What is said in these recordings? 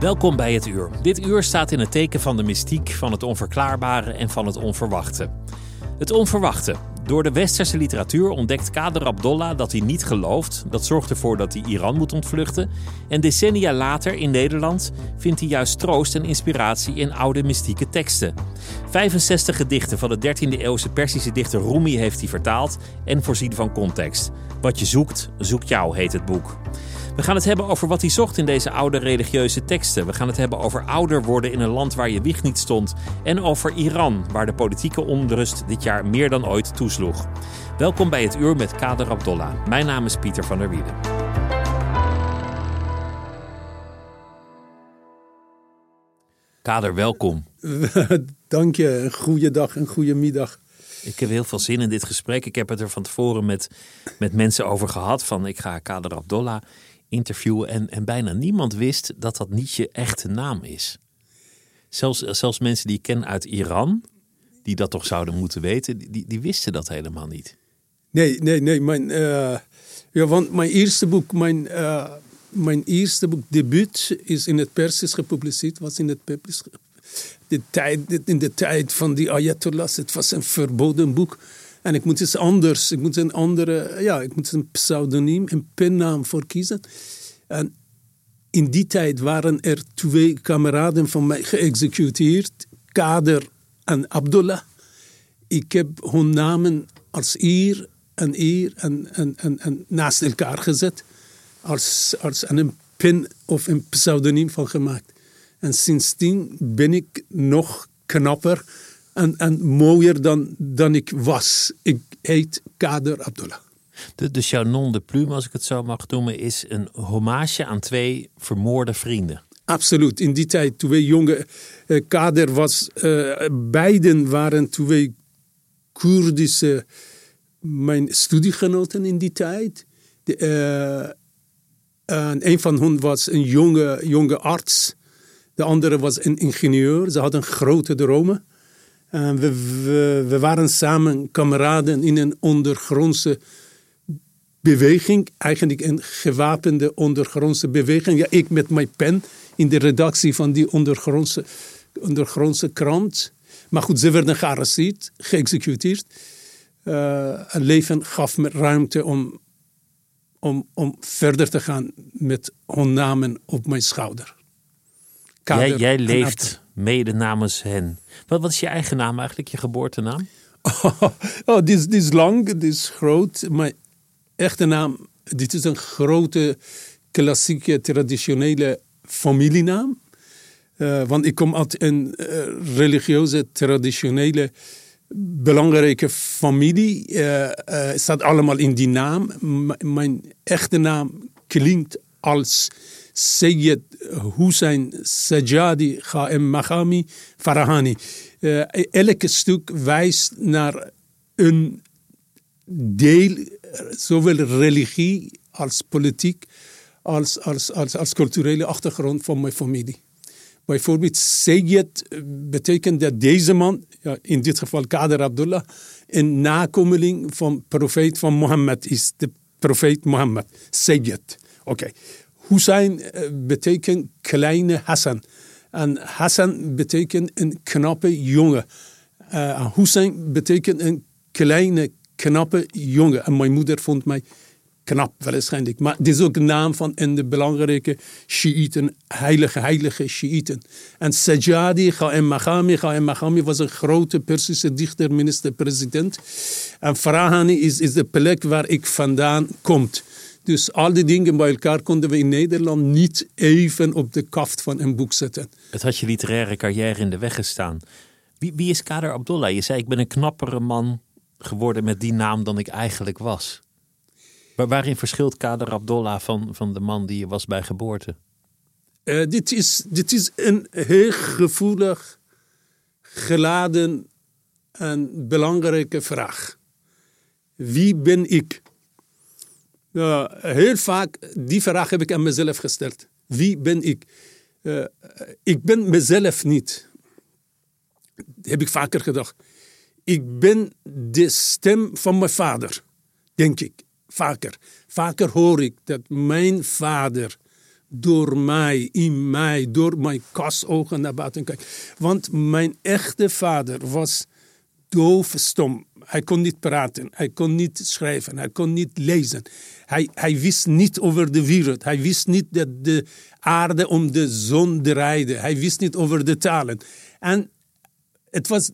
Welkom bij het uur. Dit uur staat in het teken van de mystiek, van het onverklaarbare en van het onverwachte. Het onverwachte. Door de westerse literatuur ontdekt Kader Abdollah dat hij niet gelooft. Dat zorgt ervoor dat hij Iran moet ontvluchten. En decennia later in Nederland vindt hij juist troost en inspiratie in oude mystieke teksten. 65 gedichten van de 13e eeuwse Persische dichter Rumi heeft hij vertaald en voorzien van context. Wat je zoekt, zoekt jou, heet het boek. We gaan het hebben over wat hij zocht in deze oude religieuze teksten. We gaan het hebben over ouder worden in een land waar je wieg niet stond. En over Iran, waar de politieke onrust dit jaar meer dan ooit toesloeg. Welkom bij het uur met Kader Abdollah. Mijn naam is Pieter van der Wielen. Kader, welkom. Dank je. Goeiedag en goedemiddag. Ik heb heel veel zin in dit gesprek. Ik heb het er van tevoren met, met mensen over gehad. Van ik ga Kader Abdollah interviewen. En, en bijna niemand wist dat dat niet je echte naam is. Zelfs, zelfs mensen die ik ken uit Iran, die dat toch zouden moeten weten, die, die wisten dat helemaal niet. Nee, nee, nee. Mijn, uh, ja, want mijn eerste boek, mijn, uh, mijn eerste boek, debuut, is in het Persisch gepubliceerd. Was in het Persisch. De tijd, in de tijd van die Ayatollahs. Het was een verboden boek. En ik moet iets anders, ik moet een andere, ja, ik moet een pseudoniem, een pennaam voor kiezen. En in die tijd waren er twee kameraden van mij geëxecuteerd, Kader en Abdullah. Ik heb hun namen als eer en eer en, en, en naast elkaar gezet. Als, als een pen of een pseudoniem van gemaakt. En sindsdien ben ik nog knapper en, en mooier dan, dan ik was. Ik heet Kader Abdullah. De, de jouw nom de plume, als ik het zo mag noemen, is een hommage aan twee vermoorde vrienden. Absoluut. In die tijd, twee jonge uh, Kader was, uh, beiden waren twee Koerdische, mijn studiegenoten in die tijd. De, uh, en een van hen was een jonge, jonge arts. De andere was een ingenieur. Ze hadden grote dromen. Uh, we, we, we, waren samen kameraden in een ondergrondse beweging. Eigenlijk een gewapende ondergrondse beweging. Ja, ik met mijn pen in de redactie van die ondergrondse, ondergrondse krant. Maar goed, ze werden gearresteerd, geëxecuteerd. Uh, een leven gaf me ruimte om, om, om verder te gaan met hun namen op mijn schouder. Kader jij, jij leeft mede namens hen. Wat, wat is je eigen naam eigenlijk, je geboortenaam? Oh, dit, is, dit is lang, dit is groot. Mijn echte naam, dit is een grote, klassieke, traditionele familienaam. Uh, want ik kom uit een uh, religieuze, traditionele, belangrijke familie. Uh, het staat allemaal in die naam. Mijn echte naam klinkt als Sayyid Hussein Sajadi Khaem Maghami Farahani. Uh, elke stuk wijst naar een deel, zowel religie als politiek, als, als, als, als culturele achtergrond van mijn familie. Bijvoorbeeld Sayyid betekent dat deze man, ja, in dit geval Kader Abdullah, een nakomeling van profeet van Mohammed is. De profeet Mohammed, Sayyid. Oké. Hussein betekent kleine Hassan. En Hassan betekent een knappe jongen. Uh, Hussein betekent een kleine, knappe jongen. En mijn moeder vond mij knap, waarschijnlijk. Maar dit is ook de naam van een de belangrijke Shiiten, heilige, heilige Shiiten. En Sajjadi Ghaem Maghami, Ghaem was een grote Persische dichter, minister-president. En Farahani is, is de plek waar ik vandaan kom. Dus al die dingen bij elkaar konden we in Nederland niet even op de kaft van een boek zetten. Het had je literaire carrière in de weg gestaan. Wie, wie is Kader Abdullah? Je zei, ik ben een knappere man geworden met die naam dan ik eigenlijk was. Maar waarin verschilt Kader Abdullah van, van de man die je was bij geboorte? Uh, dit, is, dit is een heel gevoelig, geladen en belangrijke vraag. Wie ben ik? Heel vaak, die vraag heb ik aan mezelf gesteld. Wie ben ik? Uh, ik ben mezelf niet. Heb ik vaker gedacht. Ik ben de stem van mijn vader, denk ik. Vaker. Vaker hoor ik dat mijn vader door mij, in mij, door mijn kasogen naar buiten kijkt. Want mijn echte vader was doofstom. Hij kon niet praten, hij kon niet schrijven, hij kon niet lezen. Hij, hij wist niet over de wereld. Hij wist niet dat de aarde om de zon draaide. Hij wist niet over de talen. En het was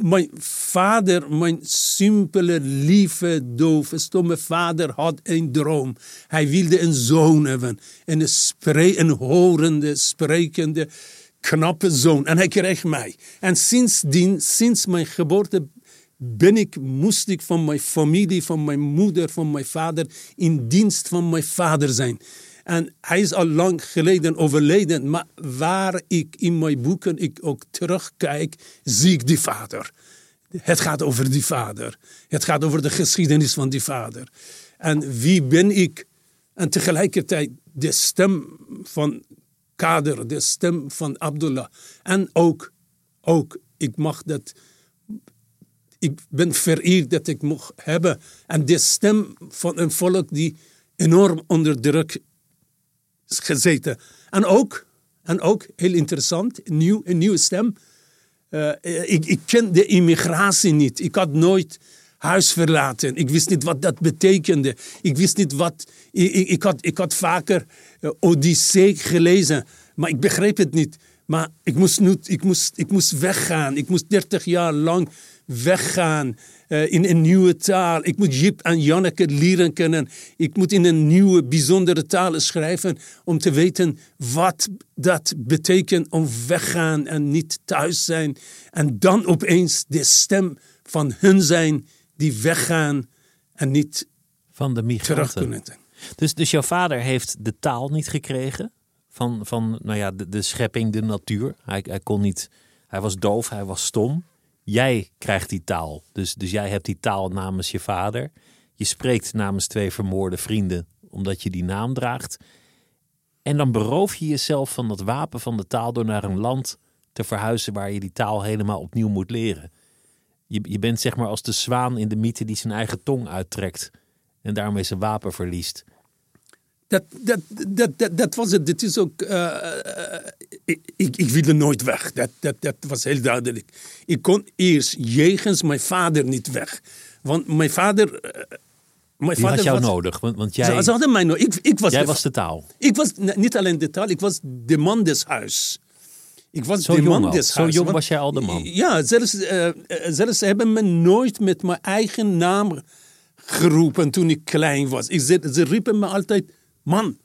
mijn vader, mijn simpele, lieve, dove, stomme vader had een droom. Hij wilde een zoon hebben. Een, spre een horende, sprekende, knappe zoon. En hij kreeg mij. En sindsdien, sinds mijn geboorte, ben ik, moest ik van mijn familie, van mijn moeder, van mijn vader, in dienst van mijn vader zijn. En hij is al lang geleden overleden. Maar waar ik in mijn boeken ik ook terugkijk, zie ik die vader. Het gaat over die vader. Het gaat over de geschiedenis van die vader. En wie ben ik? En tegelijkertijd de stem van Kader, de stem van Abdullah. En ook, ook ik mag dat ik ben vereerd dat ik mocht hebben. En de stem van een volk die enorm onder druk gezeten. En ook, en ook heel interessant, nieuw, een nieuwe stem. Uh, ik, ik ken de immigratie niet. Ik had nooit huis verlaten. Ik wist niet wat dat betekende. Ik wist niet wat. Ik, had, ik had vaker uh, Odyssee gelezen, maar ik begreep het niet. Maar ik moest, ik, moest, ik moest weggaan. Ik moest 30 jaar lang weggaan uh, in een nieuwe taal. Ik moet Jip en Janneke leren kennen. Ik moet in een nieuwe, bijzondere taal schrijven om te weten wat dat betekent om weggaan en niet thuis zijn. En dan opeens de stem van hun zijn die weggaan en niet van de migranten. terug kunnen. Dus, dus jouw vader heeft de taal niet gekregen van, van nou ja, de, de schepping, de natuur. Hij, hij kon niet, hij was doof, hij was stom jij krijgt die taal. Dus, dus jij hebt die taal namens je vader. Je spreekt namens twee vermoorde vrienden omdat je die naam draagt. En dan beroof je jezelf van dat wapen van de taal door naar een land te verhuizen waar je die taal helemaal opnieuw moet leren. Je, je bent zeg maar als de zwaan in de mythe die zijn eigen tong uittrekt en daarmee zijn wapen verliest. Dat, dat, dat, dat, dat was het. Dit is ook. Uh, ik, ik, ik wilde nooit weg. Dat, dat, dat was heel duidelijk. Ik kon eerst jegens mijn vader niet weg. Want mijn vader. Uh, mijn Die vader had jou was, nodig, want, want jij... Ze, hadden mij nodig. Ik, ik was jij de, was de taal. Ik was niet alleen de taal, ik was de man des huis. Ik was zo de man des Zo jong was jij al de man? Ja, zelfs, uh, zelfs hebben me nooit met mijn eigen naam geroepen toen ik klein was. Ik, ze, ze riepen me altijd man.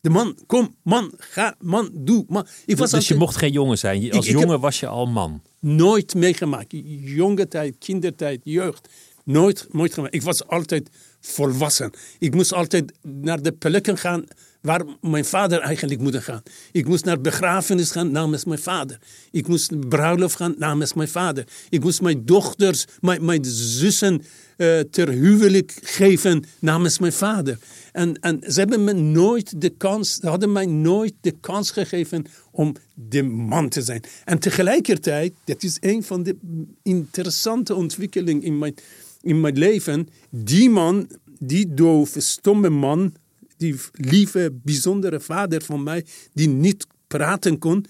De man, kom, man, ga, man, doe. Man. Ik was dus je mocht geen jongen zijn. Als jongen was je al man. Nooit meegemaakt. Jonge tijd, kindertijd, jeugd. Nooit, nooit gemaakt. Ik was altijd volwassen. Ik moest altijd naar de plekken gaan waar mijn vader eigenlijk moet gaan. Ik moest naar begrafenis gaan namens mijn vader. Ik moest bruiloft gaan namens mijn vader. Ik moest mijn dochters, mijn, mijn zussen uh, ter huwelijk geven namens mijn vader. En, en ze hebben me nooit de kans, ze hadden mij nooit de kans gegeven om de man te zijn. En tegelijkertijd, dat is een van de interessante ontwikkelingen in mijn, in mijn leven. Die man, die dove, stomme man, die lieve, bijzondere vader van mij, die niet praten kon,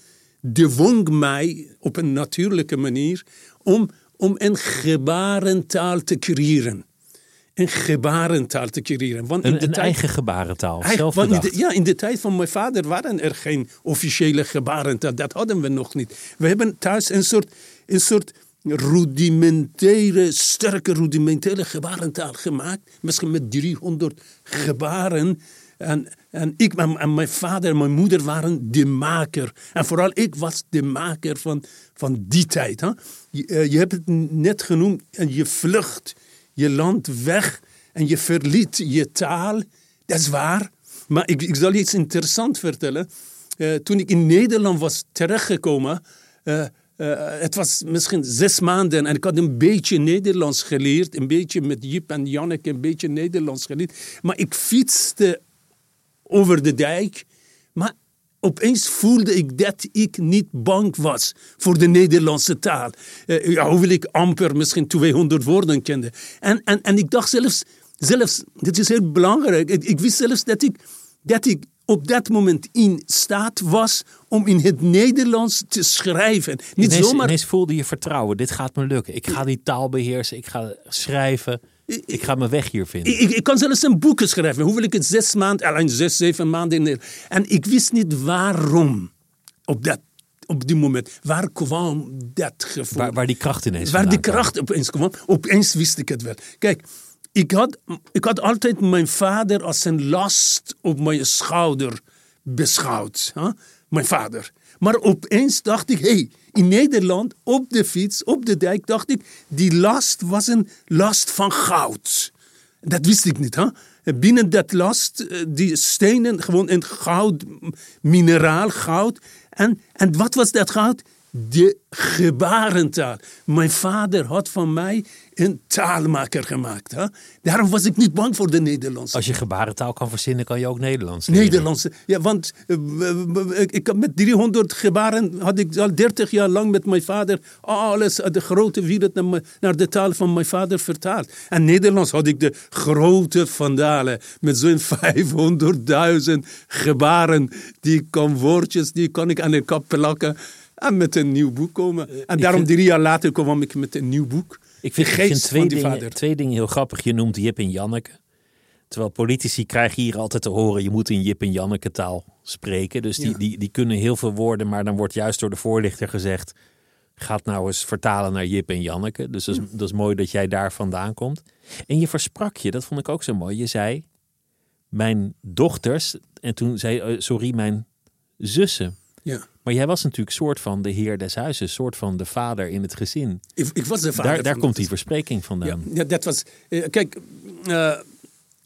dwong mij op een natuurlijke manier om, om een gebarentaal te creëren. Een gebarentaal te creëren. Want in Een, de een tijd, eigen gebarentaal, Eigen- zelf want in de, ja, in de tijd van mijn vader waren er geen officiële gebarentaal. Dat hadden we nog niet. We hebben thuis een soort, een soort rudimentaire, sterke rudimentaire gebarentaal gemaakt. Misschien met 300 gebaren. En, en ik en, en mijn vader en mijn moeder waren de maker. En vooral ik was de maker van, van die tijd. Hè? Je, eh, je hebt het net genoemd. En je vlucht je land weg en je verliet je taal. Dat is waar. Maar ik, zal je iets interessants vertellen. Eh, toen ik in Nederland was terechtgekomen, eh, eh, het was misschien zes maanden en ik had een beetje Nederlands geleerd. Een beetje met Jip en Janneke, een beetje Nederlands geleerd. Maar ik fietste over de dijk. Maar opeens voelde ik dat ik niet bang was voor de Nederlandse taal. Eh, ja, hoewel ik amper misschien 200 woorden kende. En, en, en ik dacht zelfs, zelfs, dit is heel belangrijk, ik, ik wist zelfs dat ik, dat ik op dat moment in staat was om in het Nederlands te schrijven. Niet Ineens, zomaar... ineens voelde je vertrouwen. Dit gaat me lukken. Ik ga die taal beheersen. Ik ga schrijven. Ik ga mijn weg hier vinden. Ik, kan zelfs een boek schrijven. Hoewel ik het zes maanden, alleen zes, zeven maanden in. En ik wist niet waarom op, dat, op die moment. Waar kwam dat gevoel? Waar, waar die kracht ineens Waar die kracht opeens kwam. Opeens wist ik het wel. Kijk, ik had, ik had altijd mijn vader als een last op mijn schouder beschouwd. hè? Mijn vader. Maar opeens dacht ik, hey, in Nederland, op de fiets, op de dijk, dacht ik, die last was een last van goud. Dat wist ik niet. Hè? Binnen dat last, eh, die stenen, gewoon een goud, mineraal goud. En, en wat was dat goud? De gebarentaal. Mijn vader had van mij een taalmaker gemaakt. Hè? Daarom was ik niet bang voor de Nederlandse. Als je gebarentaal kan verzinnen, kan je ook Nederlands leren. Nederlandse. Ja, want eh, ik, ik met 300 gebaren had ik al 30 jaar lang met mijn vader alles uit de grote wereld naar, naar de taal van mijn vader vertaald. En Nederlands had ik de grote vandalen met zo'n 500.000 gebaren. Die kan woordjes, die kan ik aan de kap plakken en met een nieuw boek komen. En daarom vind- drie jaar later kwam ik met een nieuw boek. Ik vind, De ik vind geest twee, dingen, twee dingen heel grappig. Je noemt Jip en Janneke. Terwijl politici krijgen hier altijd te horen... je moet in Jip en Janneke taal spreken. Dus die, Ja. die, die kunnen heel veel woorden... maar dan wordt juist door de voorlichter gezegd... ga het nou eens vertalen naar Jip en Janneke. Dus dat is, dat is mooi dat jij daar vandaan komt. En je versprak je, dat vond ik ook zo mooi. Je zei, mijn dochters... en toen zei je, sorry, mijn zussen... Ja. Maar jij was natuurlijk soort van de heer des huizes, soort van de vader in het gezin. Ik, ik was de vader Daar, komt die verspreking vandaan. Ja, ja dat was. eh, kijk, eh,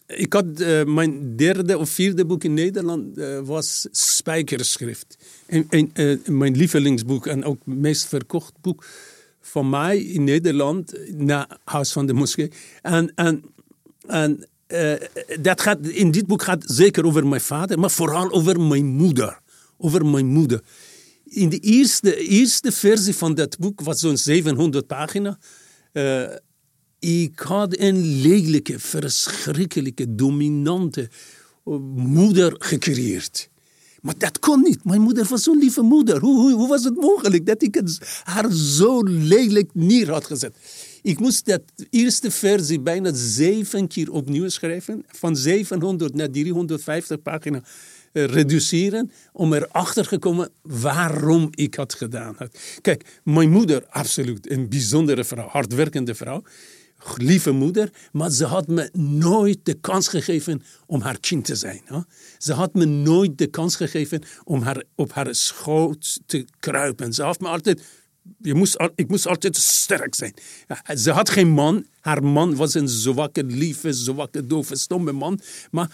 ik had eh, mijn derde of vierde boek in Nederland was Spijkerschrift. En, en, mijn lievelingsboek en ook het meest verkocht boek van mij in Nederland na Huis van de Moskee. En, en, en dat gaat, in dit boek gaat zeker over mijn vader, maar vooral over mijn moeder. Over mijn moeder. In de eerste, eerste versie van dat boek was zo'n 700 pagina. Eh, ik had een lelijke, verschrikkelijke, dominante moeder gecreëerd. Maar dat kon niet. Mijn moeder was zo'n lieve moeder. Hoe, hoe, hoe was het mogelijk dat ik haar zo lelijk neer had gezet? Ik moest dat eerste versie bijna zeven keer opnieuw schrijven. Van 700 naar 350 pagina reduceren. Om erachter te komen waarom ik het gedaan had. Kijk, mijn moeder, absoluut een bijzondere vrouw. Hardwerkende vrouw lieve moeder, maar ze had me nooit de kans gegeven om haar kind te zijn. Ze had me nooit de kans gegeven om haar, op haar schoot te kruipen. Ze had me altijd, je moest, ik moest altijd sterk zijn. Ze had geen man. Haar man was een zwakke, lieve, zwakke, dove, stomme man. Maar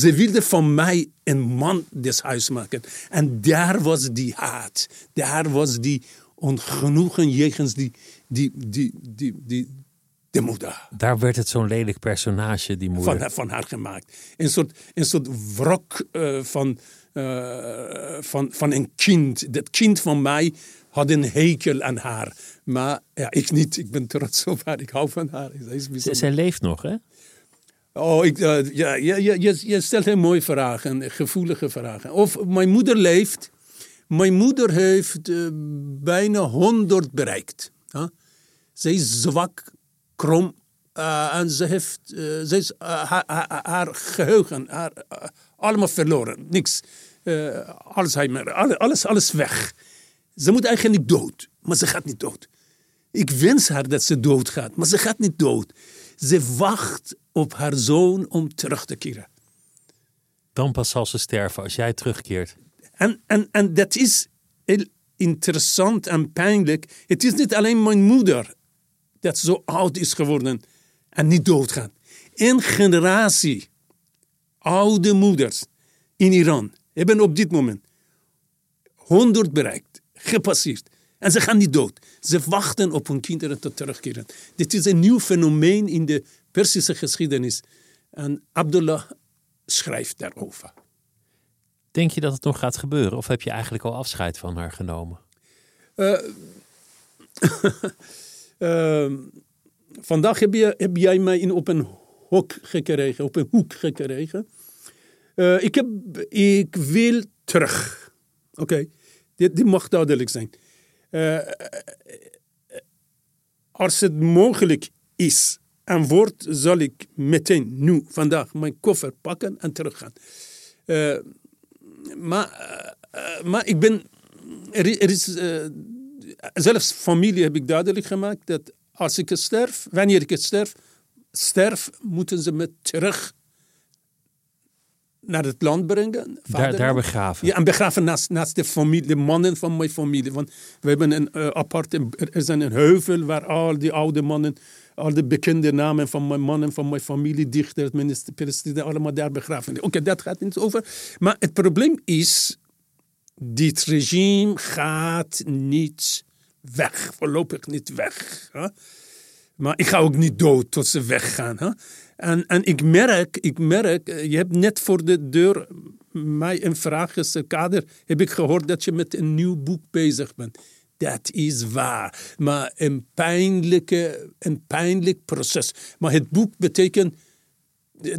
ze wilde van mij een man des huis maken. En daar was die haat. Daar was die ongenoegen jegens die, die, die, die, die, de moeder Daar werd het zo'n lelijk personage, die moeder. van, haar- van haar gemaakt. Een soort, een soort wrok eh, van, eh, van, van een kind. Dat kind van mij had een hekel aan haar. Maar ja, ik niet. Ik ben trots op haar. Ik hou van haar. Zij is bijzonder. zij leeft nog, hè? Oh, ik, eh, ja, je, stelt heel mooie vragen, gevoelige vragen. Of mijn moeder leeft, Mijn moeder heeft uh, bijna 100 bereikt. Huh? Ze is zwak, krom. Uh, en ze heeft uh, ze is, haar, haar, geheugen haar, allemaal verloren. Niks. Alzheimer, alles, alles weg. Ze moet eigenlijk dood, maar ze gaat niet dood. Ik wens haar dat ze doodgaat, maar ze gaat niet dood. Ze wacht op haar zoon om terug te keren. Dan pas zal ze sterven als jij terugkeert. En, en, en dat is heel interessant en pijnlijk. Het is niet alleen mijn moeder dat zo oud is geworden en niet doodgaat. Een generatie oude moeders in Iran hebben op dit moment 100 bereikt, gepasseerd. En ze gaan niet dood. Ze wachten op hun kinderen te terugkeren. Dit is een nieuw fenomeen in de Persische geschiedenis. En Abdullah schrijft daarover. Denk je dat het nog gaat gebeuren? Of heb je eigenlijk al afscheid van haar genomen? Uh, uh, vandaag heb, je, heb, jij mij in, op een hok gekregen, op een hoek gekregen. Uh, ik, heb, ik wil terug. Oké, okay. dit, dit mag duidelijk zijn. Als het mogelijk is en wordt, zal ik meteen nu, vandaag, mijn koffer pakken en teruggaan. Uh, maar, maar ik ben. Er, is. Zelfs familie heb ik duidelijk gemaakt dat als ik sterf, wanneer ik sterf, sterf, moeten ze me terug naar het land brengen. Daar, daar, begraven? Ja, en begraven naast, naast de, familie, de mannen van mijn familie. Want we hebben een uh, apart, er is een heuvel waar al die oude mannen al de bekende namen van mijn mannen, van mijn familie, dichters, minister, president, allemaal daar begraven. Oké, okay, dat gaat niet over. Maar het probleem is, dit regime gaat niet weg, voorlopig niet weg. Hè? Maar ik ga ook niet dood tot ze weggaan. Hè? En, en ik merk, ik merk, eh, je hebt net voor de deur mij een vraag gesteld, heb ik gehoord dat je met een nieuw boek bezig bent. Dat is waar. Maar een, pijnlijke, een pijnlijk proces. Maar het boek betekent.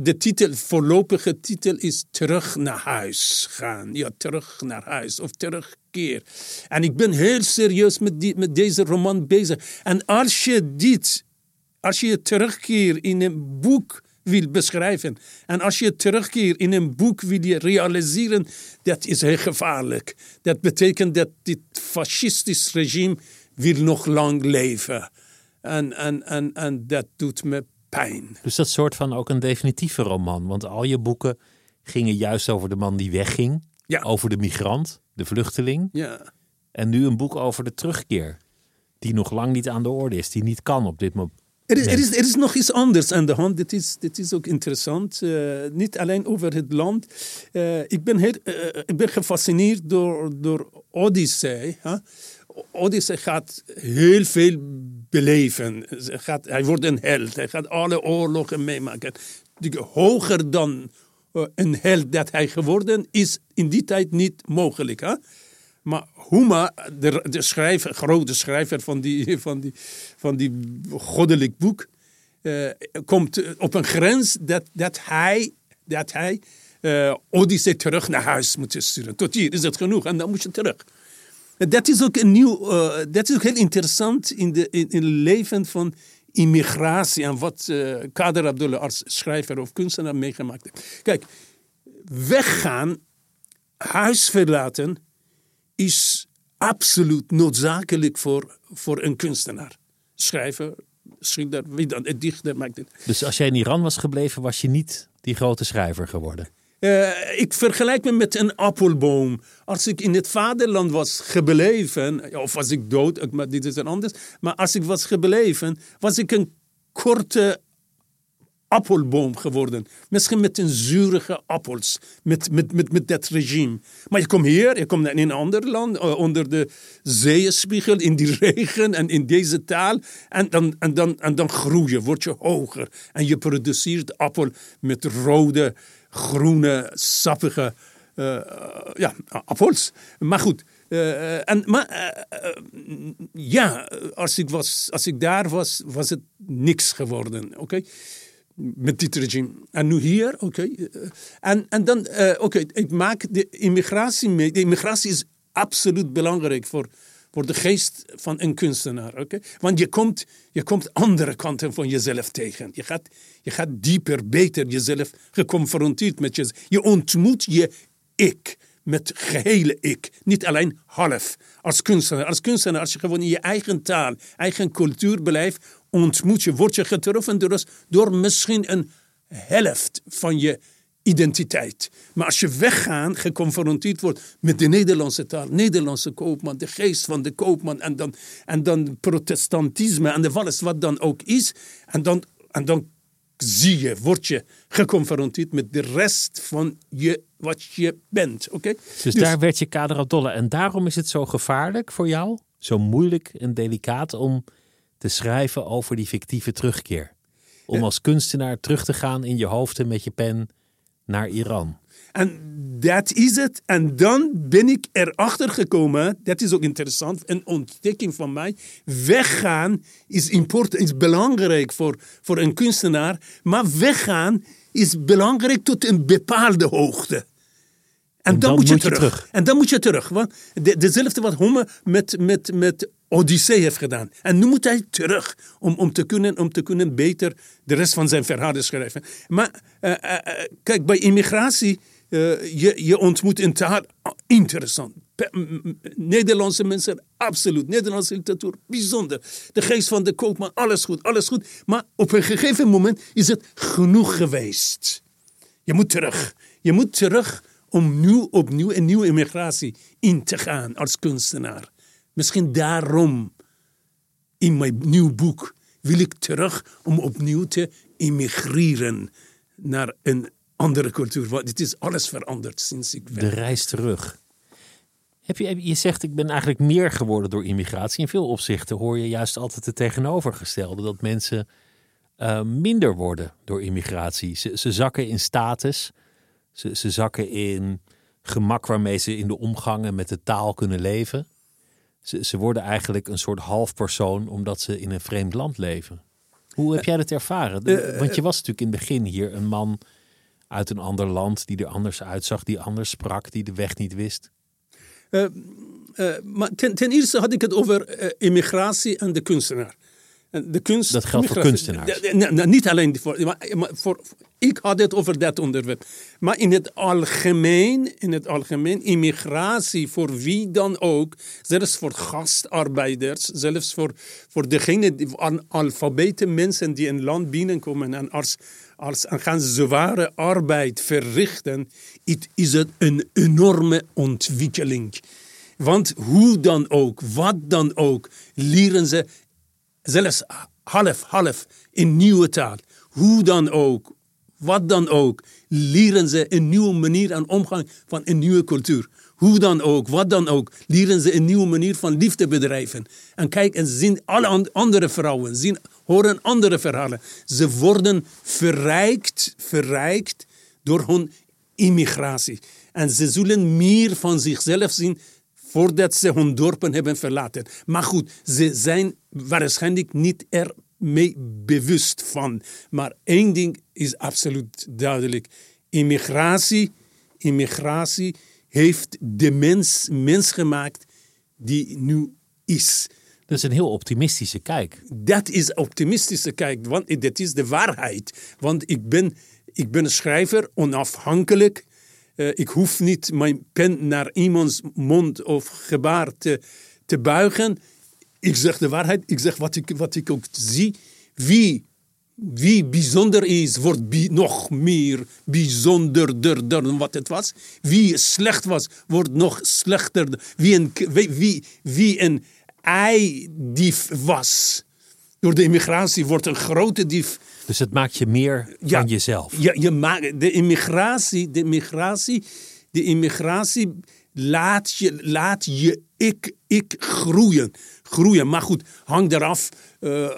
De titel, voorlopige titel is Terug naar huis gaan. Ja, terug naar huis of terugkeer. En ik ben heel serieus met, die, met deze roman bezig. En als je dit, als je terugkeer in een boek wil beschrijven. En als je terugkeert in een boek wil je realiseren, dat is heel gevaarlijk. Dat betekent dat dit fascistisch regime wil nog lang leven. En, en, en, en dat doet me pijn. Dus dat soort van ook een definitieve roman. Want al je boeken gingen juist over de man die wegging. Ja. Over de migrant, de vluchteling. Ja. En nu een boek over de terugkeer. Die nog lang niet aan de orde is. Die niet kan op dit moment er is, er, is, er is nog iets anders aan de hand. Dit is, dit is ook interessant. Uh, niet alleen over het land. Uh, ik, ben heel, uh, ik ben gefascineerd door, door Odyssey. Huh? Odyssey gaat heel veel beleven. Gaat, hij wordt een held. Hij gaat alle oorlogen meemaken. Hoger dan een held dat hij geworden is in die tijd niet mogelijk. Huh? Maar Huma, de, de schrijver, grote schrijver van die, van die, van die goddelijk boek, uh, komt op een grens dat, dat hij, dat hij uh, Odyssee terug naar huis moet sturen. Tot hier is het genoeg en dan moet je terug. Dat is ook een nieuw, dat is ook heel interessant in, de, in, in het leven van immigratie en wat Kader Abdullah als schrijver of kunstenaar meegemaakt heeft. Kijk, weggaan, huis verlaten, is absoluut noodzakelijk voor, voor een kunstenaar. Schrijver, schilder, wie dan, een dichter maakt het. Dus als jij in Iran was gebleven, was je niet die grote schrijver geworden? Uh, ik vergelijk me met een appelboom. Als ik in het vaderland was gebleven, of was ik dood, maar dit is een anders. Maar als ik was gebleven, was ik een korte appelboom geworden. Misschien met een zurige appels, met, met, met, met dat regime. Maar je komt hier, je komt in een ander land, uh, onder de zeespiegel, in die regen en in deze taal. En dan, en dan, en dan groei je, word je hoger. En je produceert appel met rode, groene, sappige uh, ja, appels. Maar goed. Uh, en, maar ja, als ik, was, als ik daar was, was het niks geworden. Oké. Met dit regime. En nu hier, oké. Okay. En, en dan, uh, oké, ik maak de immigratie mee. De immigratie is absoluut belangrijk voor, voor de geest van een kunstenaar. oké? Want je komt, je komt andere kanten van jezelf tegen. Je gaat, je gaat dieper, beter jezelf geconfronteerd met jezelf. Je ontmoet je ik met gehele ik. Niet alleen half. Als kunstenaar, als kunstenaar, als je gewoon in je eigen taal, eigen cultuur blijft, ontmoet je, word je getroffen door, door misschien een helft van je identiteit. Maar als je weggaan, geconfronteerd wordt met de Nederlandse taal, Nederlandse koopman, de geest van de koopman en dan, en dan protestantisme en de alles wat dan ook is, en dan, en dan zie je, word je geconfronteerd met de rest van je, wat je bent. oké? Dus, dus, daar werd je kader op dolle. En daarom is het zo gevaarlijk voor jou, zo moeilijk en delicaat om te schrijven over die fictieve terugkeer. Om als kunstenaar terug te gaan in je hoofd en met je pen naar Iran. En dat is het. En dan ben ik erachter gekomen, dat is ook interessant, een ontdekking van mij. Weggaan is, important, is belangrijk voor, voor een kunstenaar, maar weggaan is belangrijk tot een bepaalde hoogte. En, dan, moet je, terug. En dan moet je terug. Want de, dezelfde wat Homme met, met, met Odyssee heeft gedaan. En nu moet hij terug om, om, te kunnen, om te kunnen beter de rest van zijn verhalen schrijven. Maar uh, uh, kijk, bij immigratie, je, je ontmoet een taal interessant. Nederlandse mensen, absoluut. Nederlandse literatuur, bijzonder. De geest van de koopman, alles goed, alles goed. Maar op een gegeven moment is het genoeg geweest. Je moet terug. Je moet terug om nu opnieuw een nieuwe immigratie in te gaan als kunstenaar. Misschien daarom in mijn nieuw boek wil ik terug om opnieuw te immigreren naar een andere cultuur. Want het is alles veranderd sinds ik ben. De reis terug. Heb je, je zegt, ik ben eigenlijk meer geworden door immigratie. In veel opzichten hoor je juist altijd het tegenovergestelde. Dat mensen uh, minder worden door immigratie. Ze, ze zakken in status. Ze, ze zakken in gemak waarmee ze in de omgangen met de taal kunnen leven. Ze, ze worden eigenlijk een soort halfpersoon omdat ze in een vreemd land leven. Hoe heb jij dat ervaren? Eh, Want je was natuurlijk in het begin hier een man uit een ander land die er anders uitzag, die anders sprak, die de weg niet wist. Uh, maar ten, ten, eerste had ik het over immigratie en de kunstenaar. De kunst, dat geldt voor kunstenaars. niet alleen voor, maar voor, ik had het over dat onderwerp. Maar in het algemeen, in het algemeen, immigratie voor wie dan ook, zelfs voor gastarbeiders, zelfs voor, voor degene, die, alfabeten mensen die een land binnenkomen en als, als en gaan zware arbeid verrichten, is het een enorme ontwikkeling. Want hoe dan ook, wat dan ook, leren ze zelfs half, half in nieuwe taal. Hoe dan ook, wat dan ook, leren ze een nieuwe manier aan omgang van een nieuwe cultuur. Hoe dan ook, wat dan ook, leren ze een nieuwe manier van liefde bedrijven. En kijk, en zien alle andere vrouwen, zien, horen andere verhalen. Ze worden verrijkt, verrijkt door hun immigratie. En ze zullen meer van zichzelf zien voordat ze hun dorpen hebben verlaten. Maar goed, ze zijn waarschijnlijk niet er mee bewust van. Maar één ding is absoluut duidelijk. Immigratie, immigratie heeft de mens mens gemaakt die nu is. Dat is een heel optimistische kijk. Dat is optimistische kijk, want dat is de waarheid. Want ik ben, ik ben een schrijver, onafhankelijk. Uh, ik hoef niet mijn pen naar iemands mond of gebaar te, buigen. Ik zeg de waarheid, ik zeg wat ik, wat ik ook zie. Wie, wie bijzonder is, wordt nog meer bijzonderder dan wat het was. Wie slecht was, wordt nog slechter. Wie een, wie, wie een eidief was, door de immigratie wordt een grote dief. Dus het maakt je meer ja, van jezelf. Ja, je maakt, de immigratie, de immigratie, de immigratie laat je, laat je ik, ik groeien. groeien. Maar goed, hang eraf uh,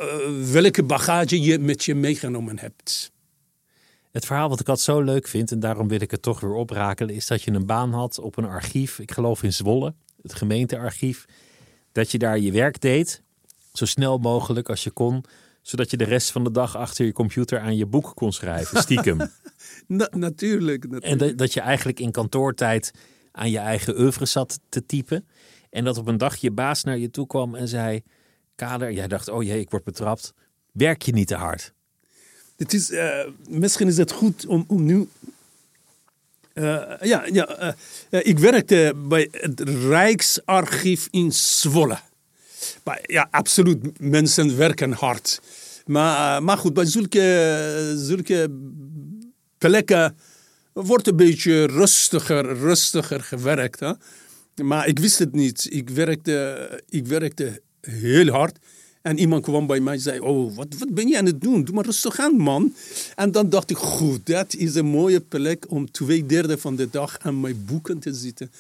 welke bagage je met je meegenomen hebt. Het verhaal wat ik altijd zo leuk vind, en daarom wil ik het toch weer oprakelen, is dat je een baan had op een archief, ik geloof in Zwolle, het gemeentearchief. Dat je daar je werk deed, zo snel mogelijk als je kon, zodat je de rest van de dag achter je computer aan je boek kon schrijven, stiekem. natuurlijk, natuurlijk. En dat, dat je eigenlijk in kantoortijd aan je eigen oeuvre zat te typen. En dat op een dag je baas naar je toe kwam en zei: Kader, jij dacht, oh jee, ik word betrapt. Werk je niet te hard? Het is, uh, misschien is het goed om, om nu. Uh, ja, ja uh, ik werkte bij het Rijksarchief in Zwolle. Maar ja, absoluut, mensen werken hard. Maar, maar goed, bij zulke, zulke plekken wordt een beetje rustiger, rustiger gewerkt. Hè? Maar ik wist het niet. Ik werkte, ik werkte heel hard. En iemand kwam bij mij en zei: Oh, wat, wat ben je aan het doen? Doe maar rustig aan, man. En dan dacht ik: Goed, dat is een mooie plek om twee derde van de dag aan mijn boeken te zitten.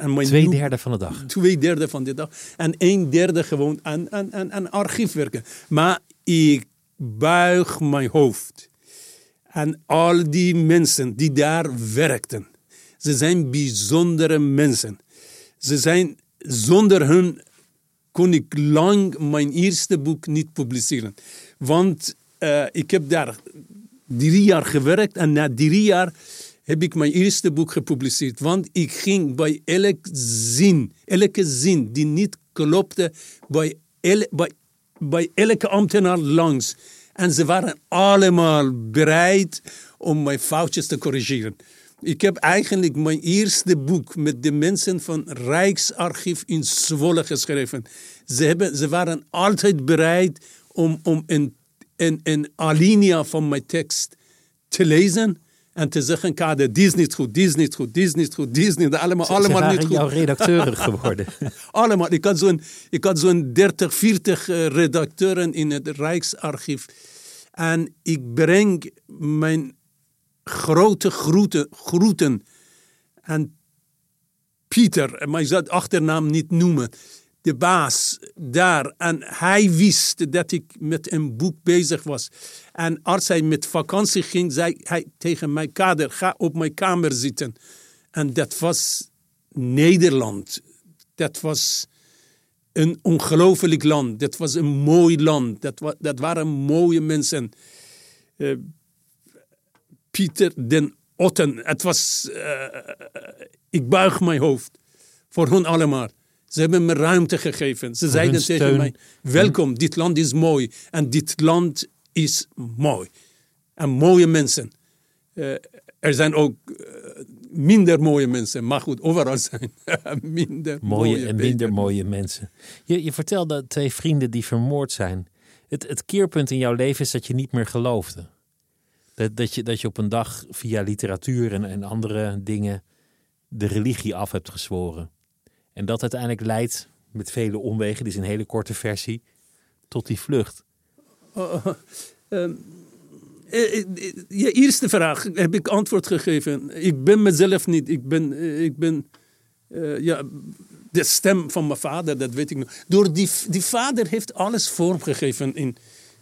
Aan mijn twee derde van de dag. Twee derde van de dag. En een derde gewoon aan, aan, aan, aan archief werken. Maar ik buig mijn hoofd. En al die mensen die daar werkten. Ze zijn bijzondere mensen. Ze zijn zonder hun kon ik lang mijn eerste boek niet publiceren. Want uh, ik heb daar drie jaar gewerkt en na drie jaar heb ik mijn eerste boek gepubliceerd. Want ik ging bij elke zin, elke zin die niet klopte, bij, el, bij, bij elke ambtenaar langs. En ze waren allemaal bereid om mijn foutjes te corrigeren. Ik heb eigenlijk mijn eerste boek met de mensen van Rijksarchief in Zwolle geschreven. Ze, waren altijd bereid om, een alinea van mijn tekst te lezen en te zeggen, kader, die is niet goed, die is niet goed, die is niet goed, die is niet allemaal, ze, allemaal ze niet goed. jouw redacteuren geworden. allemaal. Ik had zo'n zo'n 30, 40 redacteuren in het Rijksarchief. En ik breng mijn grote groeten, groeten aan Pieter, maar ik zal het achternaam niet noemen, de baas daar. En hij wist dat ik met een boek bezig was. En als hij met vakantie ging, zei hij tegen mij, Kader, ga op mijn kamer zitten. En dat was Nederland. Dat was een ongelooflijk land. Dat was een mooi land. Dat, dat waren mooie mensen. Uh, Pieter den Otten. Het was, uh, ik buig mijn hoofd voor hun allemaal. Ze hebben me ruimte gegeven. Ze zeiden tegen mij, welkom, dit land is mooi. En dit land is mooi. En mooie mensen. Uh, er zijn ook uh, minder mooie mensen. Maar goed, overal zijn minder mooie, mooie en minder mooie mensen. Je, je vertelde twee vrienden die vermoord zijn. Het, het keerpunt in jouw leven is dat je niet meer geloofde. Dat, dat, je, dat je op een dag via literatuur en, en andere dingen de religie af hebt gezworen. En dat uiteindelijk leidt met vele omwegen, dit is een hele korte versie, tot die vlucht. Uh, uh, uh, je eerste vraag heb ik antwoord gegeven. Ik ben mezelf niet. Ik ben, ik ben ja, de stem van mijn vader, dat weet ik nog. Door die, die vader heeft alles vormgegeven in,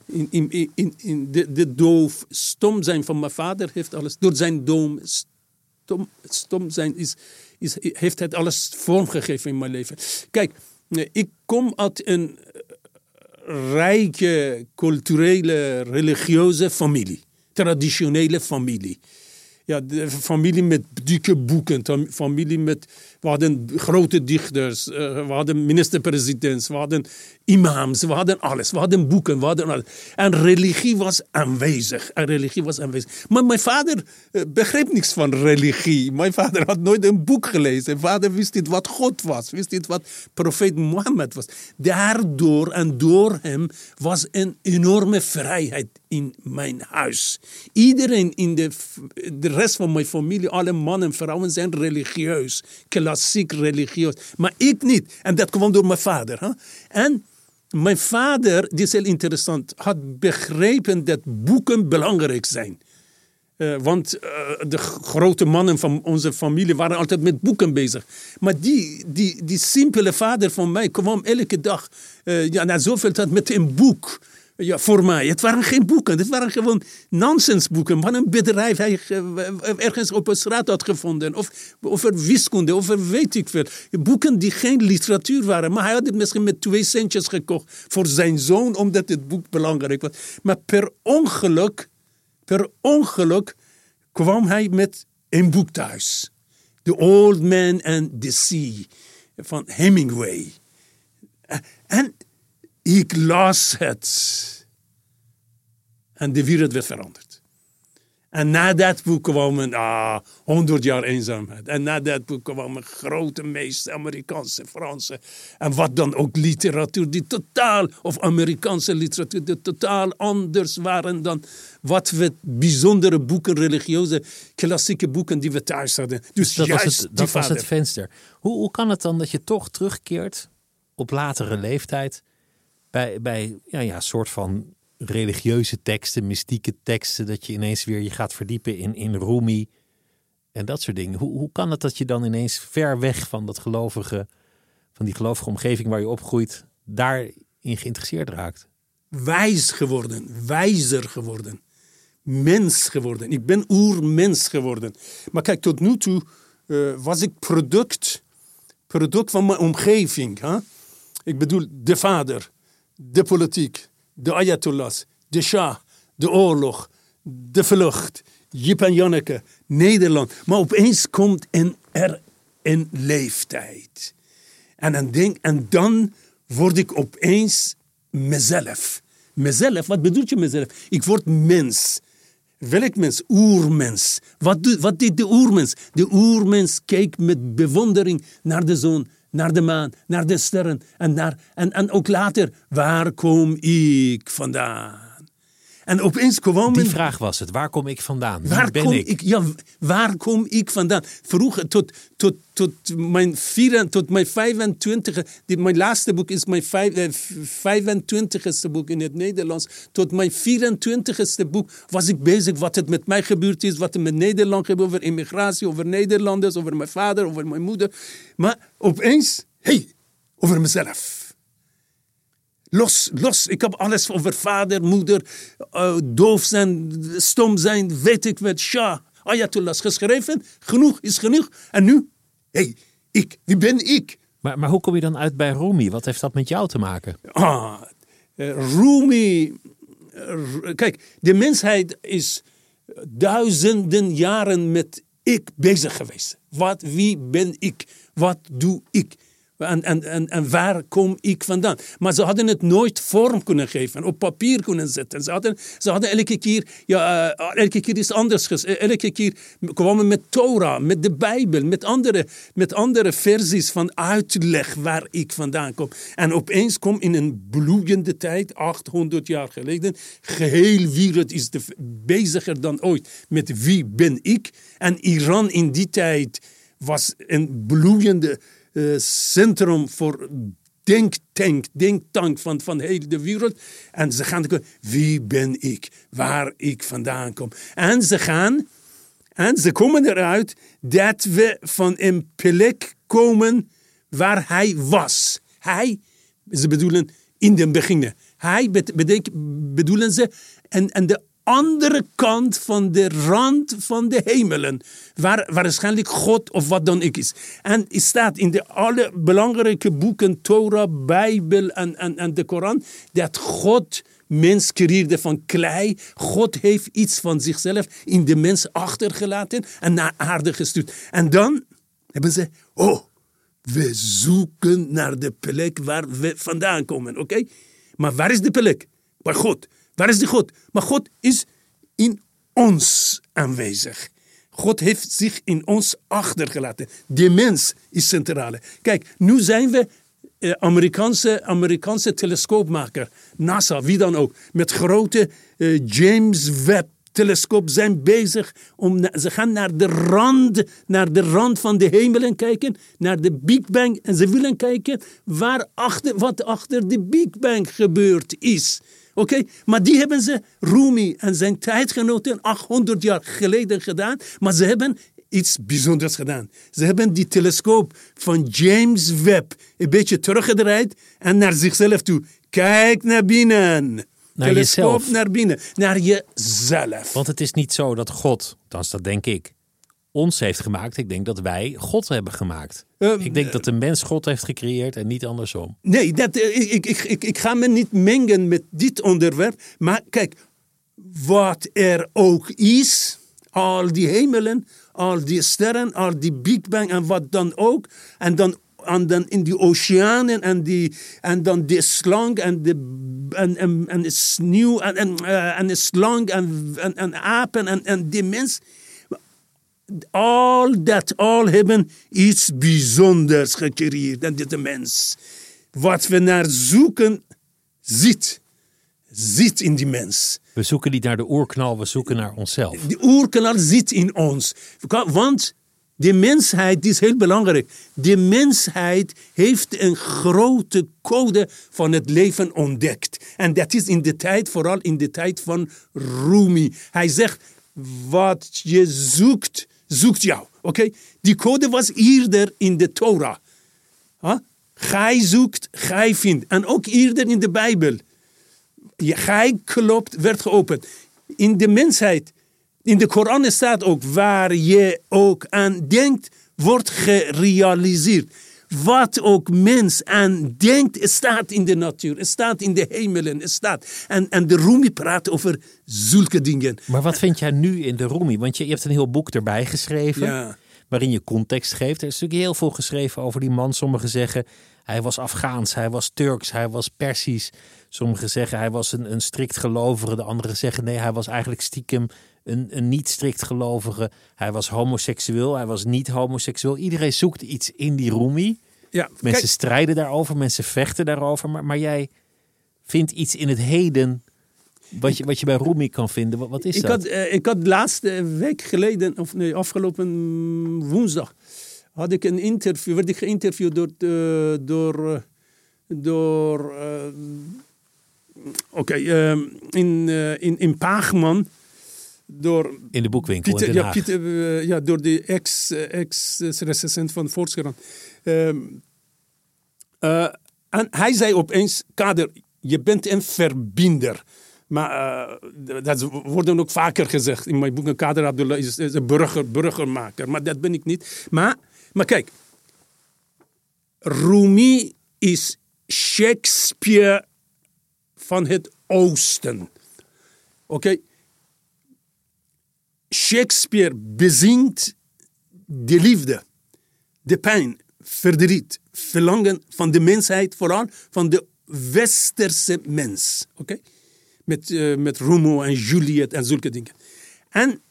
in, in, in, in de, de doof, stom zijn van mijn vader heeft alles. Door zijn doom, stom, stom zijn is, is, heeft het alles vormgegeven in mijn leven. Kijk, ik kom uit een rijke, culturele, religieuze familie. Traditionele familie. Ja, de familie met dikke boeken. Familie met, we hadden grote dichters, we hadden minister-presidents, we hadden imams, we hadden alles. We hadden boeken, we hadden alles. En religie was aanwezig. Religie was aanwezig. Maar mijn vader begreep niks van religie. Mijn vader had nooit een boek gelezen. Mijn vader wist niet wat God was. Wist niet wat profeet Mohammed was. Daardoor en door hem was een enorme vrijheid in mijn huis. Iedereen in de, de rest van mijn familie, alle mannen en vrouwen zijn religieus. Klassiek religieus. Maar ik niet. En dat kwam door mijn vader. Hè? En mijn vader, dit is heel interessant, had begrepen dat boeken belangrijk zijn. Uh, want uh, de grote mannen van onze familie waren altijd met boeken bezig. Maar die, die, die simpele vader van mij kwam elke dag uh, ja, na zoveel tijd met een boek. Ja, voor mij. Het waren geen boeken. Het waren gewoon nonsensboeken. Van een bedrijf hij ergens op een straat had gevonden. Of over wiskunde, over weet ik veel. Boeken die geen literatuur waren. Maar hij had het misschien met twee centjes gekocht voor zijn zoon, omdat het boek belangrijk was. Maar per ongeluk, per ongeluk kwam hij met een boek thuis. The Old Man and the Sea van Hemingway. En ik las het. En de wereld werd veranderd. En na dat boek kwam een ah, 100 jaar eenzaamheid. En na dat boek kwam een grote meest Amerikaanse, Franse. En wat dan ook literatuur die totaal, of Amerikaanse literatuur, die totaal anders waren dan wat we bijzondere boeken, religieuze, klassieke boeken die we thuis hadden. Dus, dat juist was het, dat was het venster. Hoe, hoe kan het dan dat je toch terugkeert op latere leeftijd bij, bij ja, ja, soort van religieuze teksten, mystieke teksten, dat je ineens weer je gaat verdiepen in, in Rumi en dat soort dingen. Hoe, hoe kan het dat je dan ineens ver weg van dat gelovige, van die gelovige omgeving waar je opgroeit, daarin geïnteresseerd raakt? wijs geworden, wijzer geworden, mens geworden. Ik ben oermens geworden. Maar kijk, tot nu toe eh, was ik product, product van mijn omgeving. Hè? Ik bedoel, de vader, de politiek, de ayatollahs, de shah, de oorlog, de vlucht, Jip en Janneke, Nederland. Maar opeens komt een, er een leeftijd. En dan, denk, en dan word ik opeens mezelf. Mezelf, wat bedoelt je mezelf? Ik word mens. Welk mens? Oermens. Wat, wat deed de oermens? De oermens keek met bewondering naar de zon, naar de maan, naar de sterren. En, naar, en, en ook later, waar kom ik vandaan? En opeens kwam Die vraag was het. Waar kom ik vandaan? Wie Waar ben kom ik? ik? Ja, waar kom ik vandaan? Vroeger, tot, tot, tot, mijn, vier, tot mijn 25 dit, mijn laatste boek is mijn vijf, eh, 25ste boek in het Nederlands. Tot mijn 24ste boek was ik bezig wat het met mij gebeurd is, wat er met Nederland gebeurt, over immigratie, over Nederlanders, over mijn vader, over mijn moeder. Maar opeens, hey, over mezelf. Los, los. Ik heb alles over vader, moeder, eh, doof zijn, stom zijn, weet ik wat, Shah, Ayatollahs geschreven. Genoeg is genoeg. En nu, hé, hey, ik, wie ben ik? Maar, maar hoe kom je dan uit bij Rumi? Wat heeft dat met jou te maken? Ah, eh, Rumi. eh, Kijk, de mensheid is duizenden jaren met ik bezig geweest. Wat, wie ben ik? Wat doe ik? En, en, en, en waar kom ik vandaan? Maar ze hadden het nooit vorm kunnen geven, op papier kunnen zetten. Ze hadden, ze hadden elke keer, ja, eh, elke keer is anders. ges- eh, Elke keer kwamen met Torah, met de Bijbel, met andere, met andere versies van uitleg waar ik vandaan kom. En opeens kom in een bloeiende tijd, 800 jaar geleden, geheel wereld is de, beziger dan ooit met wie ben ik. En Iran in die tijd was een bloeiende centrum voor denktank, denktank van, van heel de wereld. En ze gaan wie ben ik, waar ik vandaan kom. En ze gaan, en ze komen eruit dat we van een plek komen waar hij was. Hij, ze bedoelen in den beginnen. Hij bedoelen ze, en, en de andere kant van de rand van de hemelen, waar waarschijnlijk God of wat dan ook is. En het staat in de alle belangrijke boeken, Torah, Bijbel en, en, de Koran, dat God mens van klei. God heeft iets van zichzelf in de mens achtergelaten en naar aarde gestuurd. En dan hebben ze, oh, we zoeken naar de plek waar we vandaan komen, oké? Maar waar is de plek? Bij God. Waar is die God? Maar God is in ons aanwezig. God heeft zich in ons achtergelaten. De mens is centrale. Kijk, nu zijn we eh, Amerikaanse, Amerikaanse telescoopmaker, NASA, wie dan ook, met grote eh, James Webb telescoop zijn bezig om ze gaan naar de rand naar de rand van de hemelen kijken naar de Big Bang en ze willen kijken waar achter, wat achter de Big Bang gebeurd is. Oké, maar die hebben ze Rumi en zijn tijdgenoten 800 jaar geleden gedaan, maar ze hebben iets bijzonders gedaan. Ze hebben die telescoop van James Webb een beetje teruggedraaid en naar zichzelf toe. Kijk naar binnen. Naar telescoop jezelf. naar binnen, naar jezelf. Want het is niet zo dat God, althans dat denk ik, ons heeft gemaakt. Ik denk dat wij God hebben gemaakt. Ehm, ik denk dat de mens God heeft gecreëerd en niet andersom. Nee, dat, eh, ik, ik, ik, ik ga me niet mengen met dit onderwerp. Maar kijk, wat er ook is, al die hemelen, al die sterren, al die Big Bang en wat dan ook. En dan, en dan in die oceanen en, die, en dan de slang en de, en, en, sneeuw en, en, eh, en de slang en, en, en apen en, en die mens. Al dat, al hebben iets bijzonders gecreëerd. En dit de mens. Wat we naar zoeken, zit. Zit in die mens. We zoeken niet naar de oerknal, we zoeken naar onszelf. De oerknal zit in ons. Want de mensheid, die is heel belangrijk. De mensheid heeft een grote code van het leven ontdekt. En dat is in de tijd, vooral in de tijd van Rumi. Hij zegt, wat je zoekt, zoekt jou. Oké? Die code was eerder in de Torah. Huh? Gij zoekt, gij vindt. En ook eerder in de Bijbel. Gij klopt, werd geopend. In de mensheid, in de Koran staat ook, waar je ook aan denkt, wordt gerealiseerd. Wat ook mens aan denkt, staat in de natuur, het staat in de hemelen, staat. En, en de Rumi praat over zulke dingen. Maar wat vind jij nu in de Rumi? Want je, je hebt een heel boek erbij geschreven. Ja. Waarin je context geeft. Er is natuurlijk heel veel geschreven over die man. Sommigen zeggen hij was Afghaans, hij was Turks, hij was Persisch. Sommigen zeggen hij was een, een strikt gelovige. De anderen zeggen nee, hij was eigenlijk stiekem een, een niet strikt gelovige. Hij was homoseksueel, hij was niet homoseksueel. Iedereen zoekt iets in die Rumi. Ja, Mensen kijk, strijden daarover, mensen vechten daarover. Maar, maar jij vindt iets in het heden wat je, wat je bij Rumi kan vinden. Wat, wat is ik, dat? had, eh, ik had laatste week geleden, of nee, afgelopen woensdag, had ik een interview, werd ik geïnterviewd door, eh, door, eh, door eh, oké, eh, in, eh, in, in Paagman, door in de boekwinkel Pieter, in Den ja. Pieter, eh, ja, door de ex, eh, ex-recensent van Volkskrant. Ehm, eh, en hij zei opeens, Kader, je bent een verbinder. Maar dat wordt ook vaker gezegd. In mijn boek, Kader Abdullah is, is een burger, burgermaker. Maar dat ben ik niet. Maar, maar kijk, Rumi is Shakespeare van het oosten. Oké? Shakespeare bezingt de liefde, de pijn, verdriet, verlangen van de mensheid, vooral van de westerse mens. Oké? Met, eh, met Romeo en Juliet en zulke dingen. En,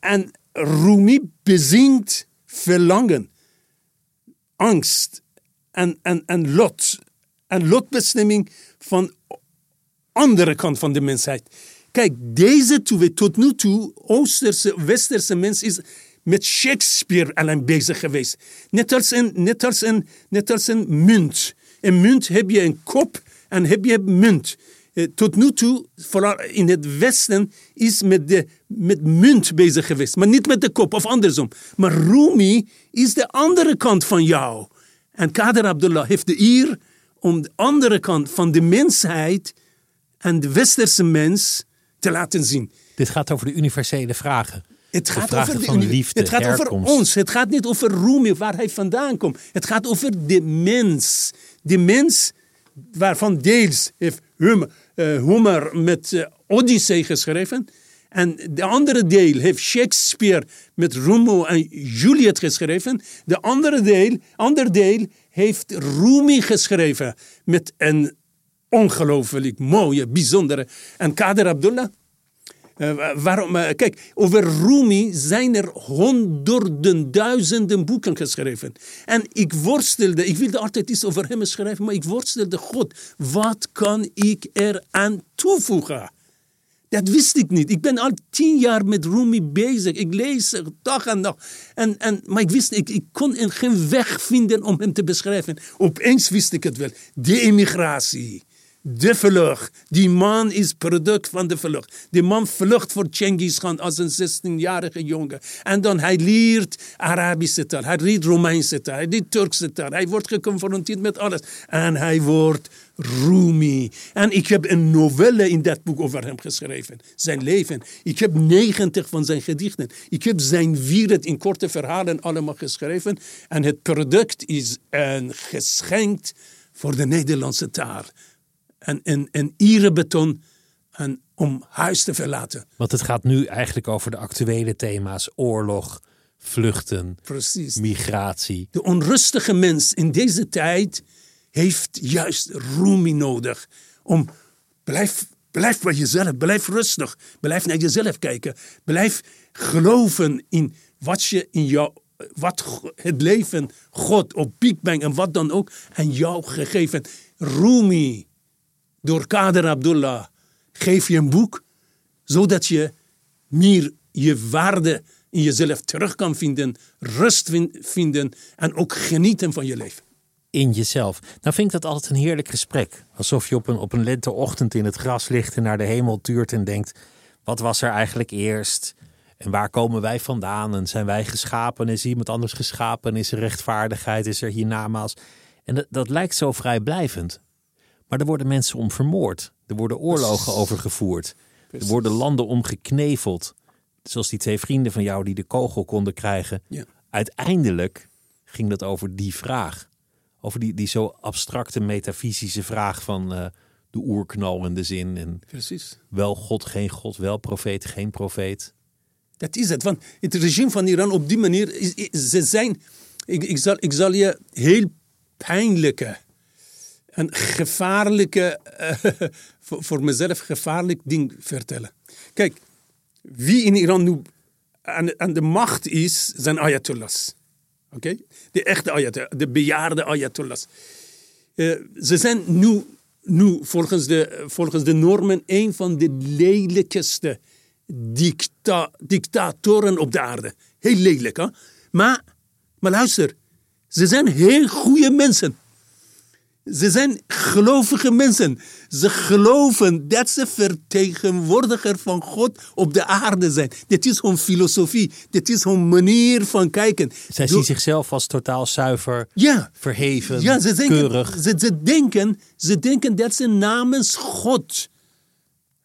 en Rumi bezingt verlangen, angst en, en, en lot. En lotbestemming van andere kant van de mensheid. Kijk, deze twee tot nu toe, Oosterse, Westerse mens is met Shakespeare alleen bezig geweest. Net als een, net als een, net als een munt. Een munt heb je een kop en heb je munt. Eh, Tot nu toe, vooral in het Westen, is met, de, met munt bezig geweest. Maar niet met de kop of andersom. Maar Rumi is de andere kant van jou. En Kader Abdullah heeft de eer om de andere kant van de mensheid en de westerse mens te laten zien. Dit gaat over de universele vragen. Het De gaat vragen over van uni- liefde, Het gaat herkomst. over ons. Het gaat niet over Rumi, waar hij vandaan komt. Het gaat over de mens. De mens waarvan deels heeft eh, Homer met eh, Odyssee geschreven. En de andere deel heeft Shakespeare met Romeo en Juliet geschreven. De andere deel, ander deel heeft Rumi geschreven met een ongelooflijk mooie, bijzondere. En Kader Abdullah, eh, waarom, eh, kijk, over Rumi zijn er honderden, duizenden boeken geschreven. En ik worstelde, ik wilde altijd iets over hem schrijven, maar ik worstelde, God, wat kan ik er aan toevoegen? Dat wist ik niet. Ik ben al tien jaar met Rumi bezig. Ik lees dag en nacht. En, en, maar ik wist, ik, ik kon geen weg vinden om hem te beschrijven. Opeens wist ik het wel. De emigratie. De vlucht. Die man is product van de vlucht. Die man vlucht voor Genghis Khan als een 16-jarige jongen. En dan hij leert Arabische taal. Hij leert Romeinse taal. Hij leert Turkse taal. Hij wordt geconfronteerd met alles. En hij wordt Rumi. En ik heb een novelle in dat boek over hem geschreven. Zijn leven. Ik heb 90 van zijn gedichten. Ik heb zijn vierde in korte verhalen allemaal geschreven. En het product is een geschenk voor de Nederlandse taal. En een, een erebeton en om huis te verlaten. Want het gaat nu eigenlijk over de actuele thema's: oorlog, vluchten, Precies. migratie. De onrustige mens in deze tijd heeft juist Rumi nodig. Om blijf, blijf bij jezelf, blijf rustig, blijf naar jezelf kijken, blijf geloven in wat je in jou, wat het leven, God op Big Bang en wat dan ook aan jou gegeven. Rumi, door Kader Abdullah, geef je een boek zodat je meer je waarde in jezelf terug kan vinden, rust vin- vinden en ook genieten van je leven. in jezelf. Nou vind ik dat altijd een heerlijk gesprek. Alsof je op een, op een lenteochtend in het gras ligt en naar de hemel tuurt en denkt... wat was er eigenlijk eerst? En waar komen wij vandaan? En zijn wij geschapen? Is iemand anders geschapen? Is er rechtvaardigheid? Is er hiernamaals? En dat, dat lijkt zo vrijblijvend. Maar er worden mensen om vermoord. Er worden oorlogen overgevoerd. Er worden landen omgekneveld. Zoals die twee vrienden van jou die de kogel konden krijgen. Ja. Uiteindelijk ging dat over die vraag. Over die, die zo abstracte metafysische vraag van eh, de oerknal en de zin. En Precies. wel God, geen God, wel profeet, geen profeet. Dat is het. Want het regime van Iran op die manier, is, is- ze zijn, ik, ik, zal, ik zal je heel pijnlijke en gevaarlijke, eh, voor, voor mezelf gevaarlijk ding vertellen. Kijk, wie in Iran nu aan, aan de macht is, zijn ayatollahs. Oké? De echte ayatollahs, de bejaarde ayatollahs. Eh, ze zijn nu, nu volgens, de, volgens de normen een van de lelijkste dicta, dictatoren op de aarde. Heel lelijk, hè? Maar, maar luister, ze zijn heel goede mensen. Ze zijn gelovige mensen. Ze geloven dat ze vertegenwoordiger van God op de aarde zijn. Dit is hun filosofie. Dit is hun manier van kijken. Zij zien zichzelf als totaal zuiver, ja, verheven, ja, ze denken, keurig. Ze, ze, denken, ze denken dat ze namens God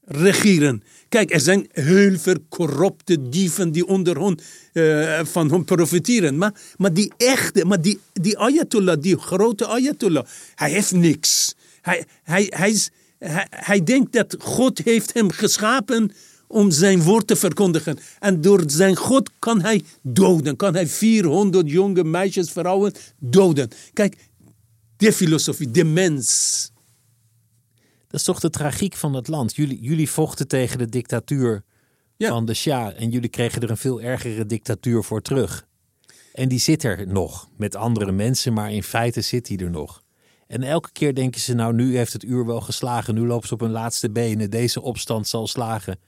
regeren. Kijk, er zijn heel veel corrupte dieven die onder hun, eh, van hun profiteren. Maar, maar die echte, maar die, die ayatollah, die grote ayatollah, hij heeft niks. Hij, hij, hij, is, hij, hij denkt dat God heeft hem geschapen om zijn woord te verkondigen. En door zijn God kan hij doden. Kan hij 400 jonge meisjes, vrouwen doden. Kijk, de filosofie, de mens. Dat is toch de tragiek van het land. Jullie, jullie vochten tegen de dictatuur Ja. van de Shah. En jullie kregen er een veel ergere dictatuur voor terug. En die zit er nog. Met andere mensen, maar in feite zit die er nog. En elke keer denken ze, nou nu heeft het uur wel geslagen. Nu loopt ze op hun laatste benen. Deze opstand zal slagen.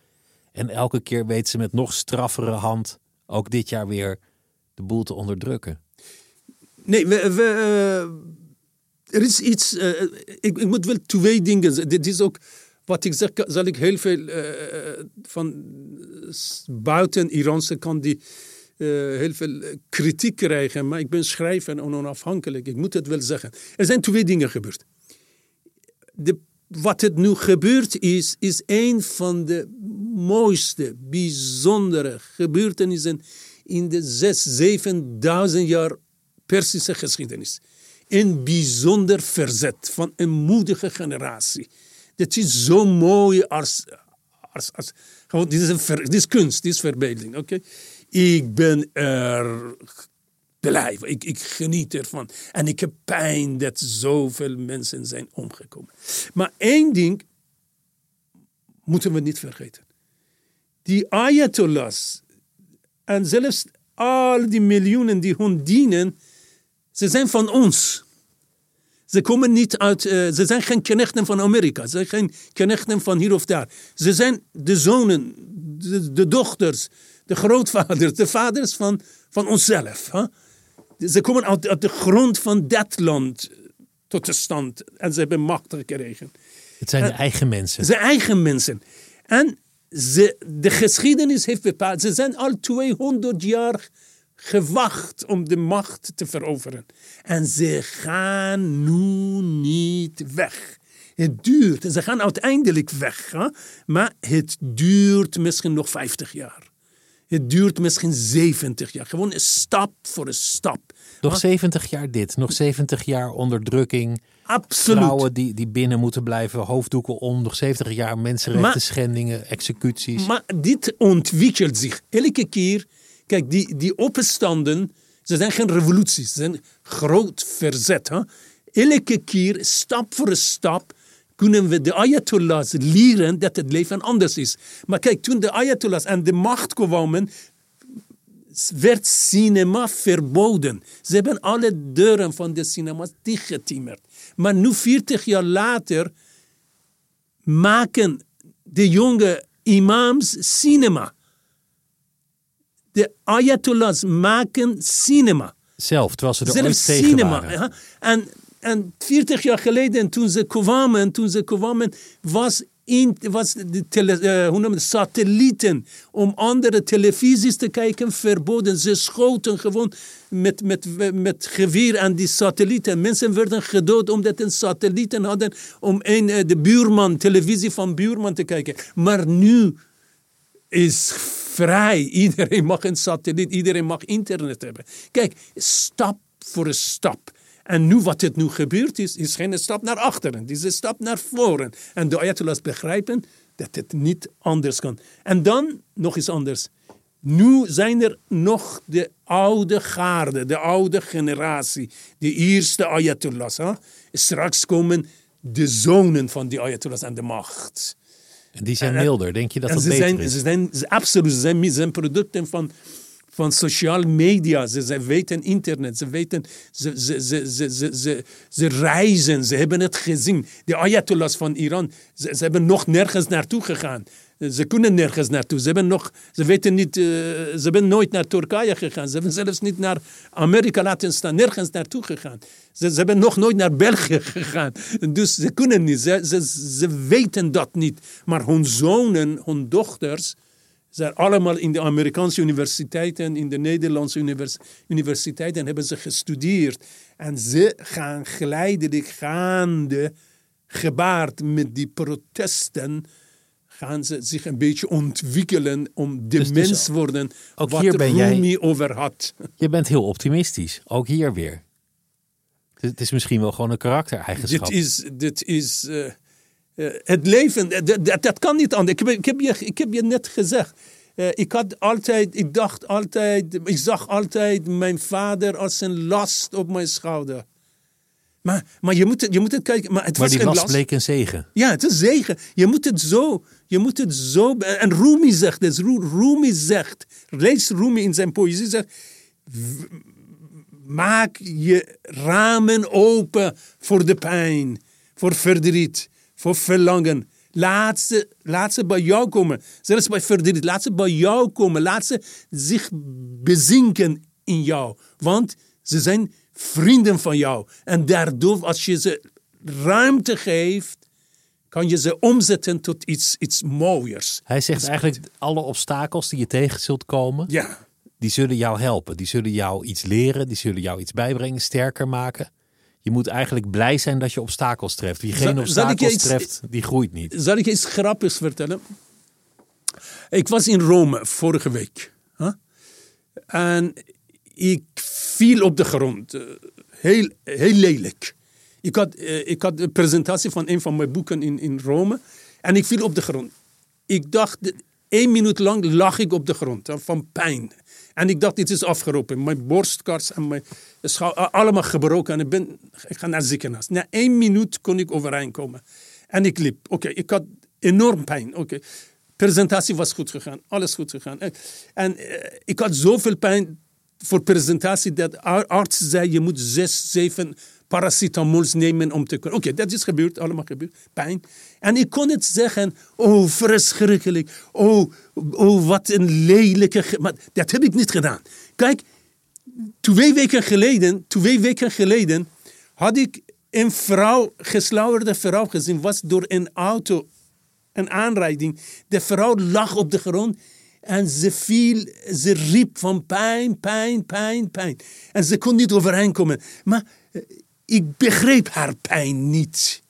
En elke keer weet ze met nog straffere hand, ook dit jaar weer, de boel te onderdrukken. Nee, we, we, eh, er is iets. eh, ik, moet wel twee dingen. Dit is ook wat ik zeg, zal ik heel veel eh, van buiten Iranse kant die eh, heel veel kritiek krijgen. Maar ik ben schrijver en onafhankelijk. Ik moet het wel zeggen. Er zijn twee dingen gebeurd. De, wat het nu gebeurd is, is een van de mooiste, bijzondere gebeurtenissen in de zes, zevenduizend jaar Persische geschiedenis. Een bijzonder verzet van een moedige generatie. Dat is zo mooi als. als, als gewoon, dit, is een dit is kunst, dit is verbeelding. oké? Ik ben er blij, ik, ik geniet ervan. En ik heb pijn dat zoveel mensen zijn omgekomen. Maar één ding moeten we niet vergeten. Die ayatollahs en zelfs al die miljoenen die hun dienen, ze zijn van ons. Ze komen niet uit, eh, ze zijn geen knechten van Amerika, ze zijn geen knechten van hier of daar. Ze zijn de zonen, de, de dochters, de grootvaders, de vaders van, van onszelf. Ze komen uit, uit de grond van dat land tot de stand en ze hebben macht gekregen. Het zijn de eigen mensen. Zijn eigen mensen. En ze, de geschiedenis heeft bepaald, ze zijn al 200 jaar gewacht om de macht te veroveren. En ze gaan nu niet weg. Het duurt, ze gaan uiteindelijk weg, hè? maar het duurt misschien nog 50 jaar. Het duurt misschien 70 jaar. Gewoon een stap voor een stap. Nog 70 jaar dit, nog 70 jaar onderdrukking. Absoluut. Vrouwen die, die binnen moeten blijven, hoofddoeken om. Nog 70 jaar mensenrechten schendingen, executies. Maar dit ontwikkelt zich. Elke keer Kijk, die, die opstanden, ze zijn geen revoluties, ze zijn groot verzet. Elke keer, stap voor stap, kunnen we de Ayatollahs leren dat het leven anders is. Maar kijk, toen de Ayatollahs aan de macht kwamen, werd cinema verboden. Ze hebben alle deuren van de cinema's dichtgetimmerd. Maar nu, 40 jaar later, maken de jonge imams cinema. De ayatollahs maken cinema. Zelf, terwijl ze er Zelf ooit tegen cinema. waren. ja. En, en 40 jaar geleden, toen ze kwamen, toen ze kwamen was, in, was de tele, eh, hoe noem je het, satellieten om andere televisies te kijken verboden. Ze schoten gewoon met, met, met geweer aan die satellieten. Mensen werden gedood omdat ze satellieten hadden om een, eh, de buurman, televisie van buurman te kijken. Maar nu is vrij. Iedereen mag een satelliet, iedereen mag internet hebben. Kijk, stap voor stap. En nu wat het nu gebeurt is, is geen stap naar achteren. Het is een stap naar voren. En de Ayatollahs begrijpen dat het niet anders kan. En dan nog iets anders. Nu zijn er nog de oude garde, de oude generatie, de eerste Ayatollahs. Hè? Straks komen de zonen van die Ayatollahs aan de macht. En die zijn milder. Denk je dat dat ze beter zijn, is? ze zijn ze- absoluut, ze zijn, ze zijn producten van, van sociale media. Ze, ze weten internet, ze weten, ze, ze, ze, ze, ze, ze, ze reizen, ze hebben het gezien. De ayatollahs van Iran, ze, ze hebben nog nergens naartoe gegaan. Ze kunnen nergens naartoe. Ze, hebben nog, ze weten niet, eh, ze hebben nooit naar Turkije gegaan. Ze hebben zelfs niet naar Amerika laten staan. Nergens naartoe gegaan. Ze, ze hebben nog nooit naar België gegaan. Dus ze kunnen niet. Ze, ze, ze weten dat niet. Maar hun zonen, hun dochters, zijn allemaal in de Amerikaanse universiteiten, in de Nederlandse univers- universiteiten hebben ze gestudeerd. En ze gaan geleidelijk gaande, gebaard met die protesten, gaan ze zich een beetje ontwikkelen om de Dus mens worden ook wat hier ben jij- Rumi over had. Je bent heel optimistisch. Ook hier weer. Het- is misschien wel gewoon een karaktereigenschap. Dit is, dit is eh, eh, het leven, dat, dat, dat kan niet anders. Ik heb, ik heb, je, ik heb je net gezegd. eh, ik had altijd, ik dacht altijd, ik zag altijd mijn vader als een last op mijn schouder. Maar, maar je, moet het, je moet het kijken. Maar het maar was die geen last bleek een zegen. Ja, het is zegen. Je moet het zo, je moet het zo. En Rumi zegt dus, Ru- Rumi zegt, lees Rumi in zijn poëzie, zegt, maak je ramen open voor de pijn, voor verdriet, voor verlangen. Laat ze, laat ze bij jou komen. Zelfs bij verdriet, laat ze bij jou komen. Laat ze zich bezinken in jou. Want ze zijn vrienden van jou. En daardoor, als je ze ruimte geeft, kan je ze omzetten tot iets, iets mooiers. Hij zegt eigenlijk alle obstakels die je tegen zult komen, Ja, die zullen jou helpen. Die zullen jou iets leren, die zullen jou iets bijbrengen, sterker maken. Je moet eigenlijk blij zijn dat je obstakels treft. Wie geen obstakels iets- treft, die groeit niet. zal ik je iets grappigs vertellen? Ik was in Rome vorige week. En ik viel op de grond. eh, Heel, heel lelijk. Ik had, eh, ik had een presentatie van een van mijn boeken in, in Rome. En ik viel op de grond. Ik dacht, één minuut lang lag ik op de grond van pijn. En ik dacht, dit is afgelopen. Mijn borstkast en mijn schouw, allemaal gebroken. En ik, ben, ik ga naar ziekenhuis. Na één minuut kon ik overeind komen. En ik liep. Oké, ik had enorm pijn. Oké. Presentatie was goed gegaan. Alles goed gegaan. En, en eh, ik had zoveel pijn voor presentatie dat arts zei, je moet zes, zeven paracetamols nemen om te kunnen. Oké, dat is gebeurd, allemaal gebeurd. Pijn. En ik kon het zeggen, oh, verschrikkelijk. Oh, oh wat een lelijke... Maar dat heb ik niet gedaan. Kijk, twee weken geleden, twee weken geleden had ik een vrouw, geslaurde vrouw gezien, was door een auto, een aanrijding. De vrouw lag op de grond en ze viel, ze riep van pijn, pijn, pijn, pijn. En ze kon niet overeind komen. Maar eh, ik begreep haar pijn niet.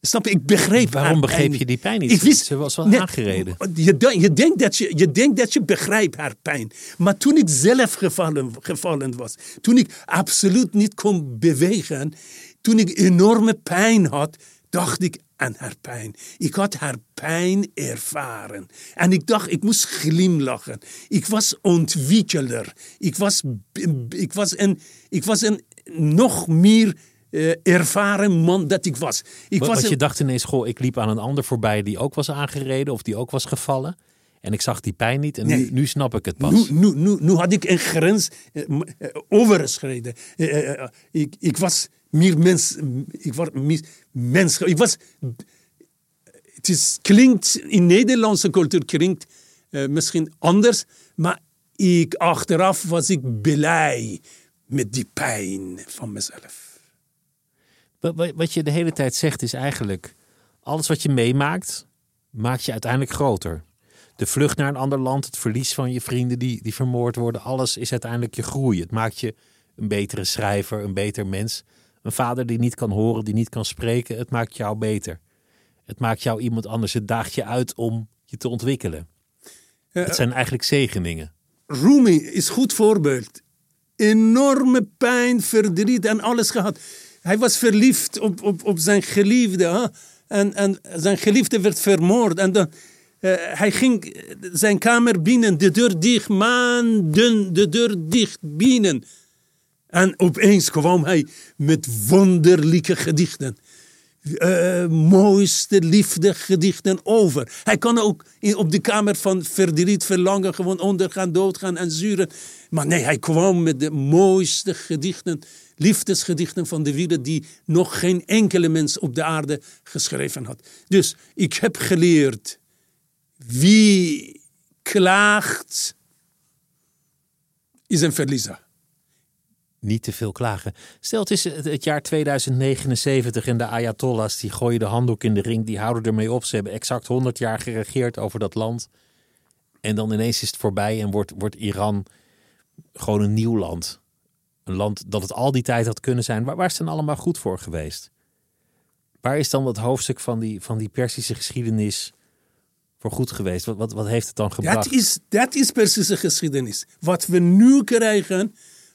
Snap je? Ik begreep Waarom begreep pijn je die pijn niet? Ik wist, Ze was wel aangereden. Je, denk- je, denkt dat je, je denkt dat je begrijpt haar pijn. Maar toen ik zelf gevallen, gevallen was, toen ik absoluut niet kon bewegen, toen ik enorme pijn had, dacht ik aan haar pijn. Ik had haar pijn ervaren. En ik dacht, ik moest glimlachen. Ik was ontwikkeler. Ik was, ik was, een, ik was een nog meer uh, ervaren man dat ik was. Ik Wat, was wat je dacht ineens, goh, ik liep aan een ander voorbij die ook was aangereden of die ook was gevallen. En ik zag die pijn niet en nu, Nee. nu snap ik het pas. Nu, nu, nu, nu had ik een grens eh, eh, overgeschreden. Eh, eh, eh, ik, ik was meer mens. Ik was meer mens. Ik was. Het is, klinkt in Nederlandse cultuur klinkt eh, misschien anders, maar ik achteraf was ik blij met die pijn van mezelf. Wat, wat- wat je de hele tijd zegt is eigenlijk, alles wat je meemaakt, maakt je uiteindelijk groter. De vlucht naar een ander land, het verlies van je vrienden die, die vermoord worden, alles is uiteindelijk je groei. Het maakt je een betere schrijver, een beter mens. Een vader die niet kan horen, die niet kan spreken, het maakt jou beter. Het maakt jou iemand anders, het daagt je uit om je te ontwikkelen. Het zijn eigenlijk zegeningen. Rumi is goed voorbeeld. Enorme pijn, verdriet en alles gehad. Hij was verliefd op, op, op zijn geliefde. hè. En, en zijn geliefde werd vermoord. En dan, eh, hij ging zijn kamer binnen, de deur dicht, maanden de deur dicht binnen. En opeens kwam hij met wonderlijke gedichten. Eh, mooiste liefdegedichten over. Hij kan ook in- op de kamer van verdriet, verlangen, gewoon ondergaan, doodgaan en zuren. Maar nee, hij kwam met de mooiste gedichten, liefdesgedichten van de wereld die nog geen enkele mens op de aarde geschreven had. Dus ik heb geleerd, wie klaagt, is een verliezer. Niet te veel klagen. Stel, het is het, jaar 2079 en de Ayatollahs die gooien de handdoek in de ring, die houden ermee op. Ze hebben exact 100 jaar geregeerd over dat land. En dan ineens is het voorbij en wordt, wordt Iran gewoon een nieuw land. Een land dat het al die tijd had kunnen zijn. Waar, waar is het dan allemaal goed voor geweest? Waar is dan dat hoofdstuk van die, van die Persische geschiedenis voor goed geweest? Wat, wat, wat heeft het dan gebracht? Dat is, dat is Persische geschiedenis. Wat we nu krijgen,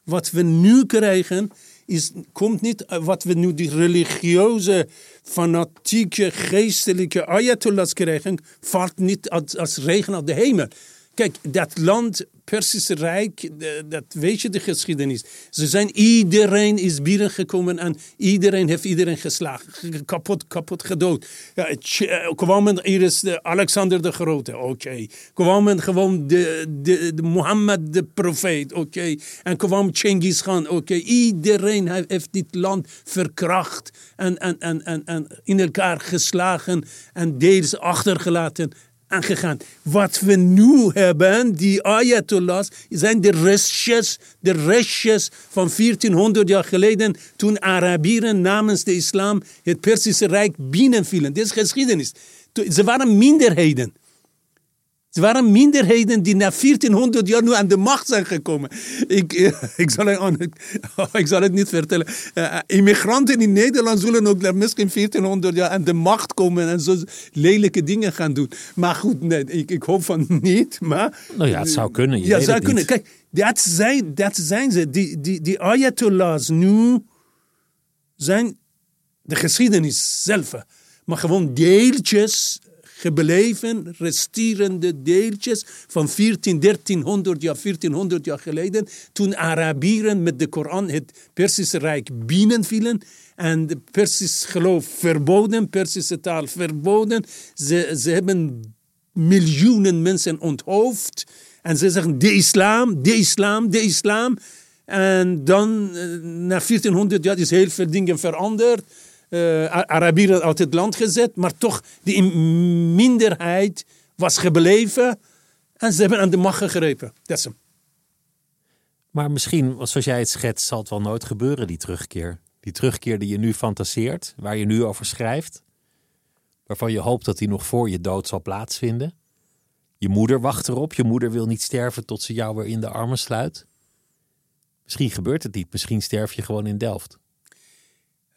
wat we nu krijgen, is, komt niet uit wat we nu die religieuze, fanatieke, geestelijke ayatollahs krijgen, valt niet als, als regen uit de hemel. Kijk, dat land, Persische Rijk, dat weet je de geschiedenis. Ze zijn, iedereen is binnengekomen en iedereen heeft iedereen geslagen, ge- kapot, kapot gedood. Ja, eh, kwamen eerst de Alexander de Grote, oké. Kwamen gewoon de, de, Mohammed de profeet, oké. En kwam Genghis Khan, oké. Iedereen heeft, dit land verkracht en, en, en, en, en in elkaar geslagen en deels achtergelaten aangegaan. Wat we nu hebben, die ayatollahs, zijn de restjes, de restjes van 1400 jaar geleden, toen Arabieren namens de islam het Persische Rijk binnenvielen. Dit is geschiedenis. Ze waren minderheden. Ze waren minderheden die na 1400 jaar nu aan de macht zijn gekomen. Ik, eh, ik, zal, het aan- ik zal het niet vertellen. Eh, immigranten in Nederland zullen ook misschien 1400 jaar aan de macht komen en zo lelijke dingen gaan doen. Maar goed, nee, ik, ik hoop van niet. Maar, Nou ja, het zou kunnen, je ja, zou het kunnen. niet. Kijk, dat zijn, dat zijn ze. Die, die, die ayatollahs nu zijn de geschiedenis zelf. Maar gewoon deeltjes gebleven, resterende deeltjes van 14, 1300 jaar, 1400 jaar geleden. Toen Arabieren met de Koran het Persische Rijk binnenvielen. En de Persisch geloof verboden, Persische taal verboden. Ze, ze hebben miljoenen mensen onthoofd. En ze zeggen de islam, de islam, de islam. En dan, eh, na 1400 jaar, is heel veel dingen veranderd. Eh, Arabieren uit het land gezet, maar toch, die in- minderheid was gebleven. En ze hebben aan de macht gegrepen. Dat is hem. Maar misschien, zoals jij het schetst, zal het wel nooit gebeuren, die terugkeer. Die terugkeer die je nu fantaseert, waar je nu over schrijft. Waarvan je hoopt dat die nog voor je dood zal plaatsvinden. Je moeder wacht erop. Je moeder wil niet sterven tot ze jou weer in de armen sluit. Misschien gebeurt het niet. Misschien sterf je gewoon in Delft.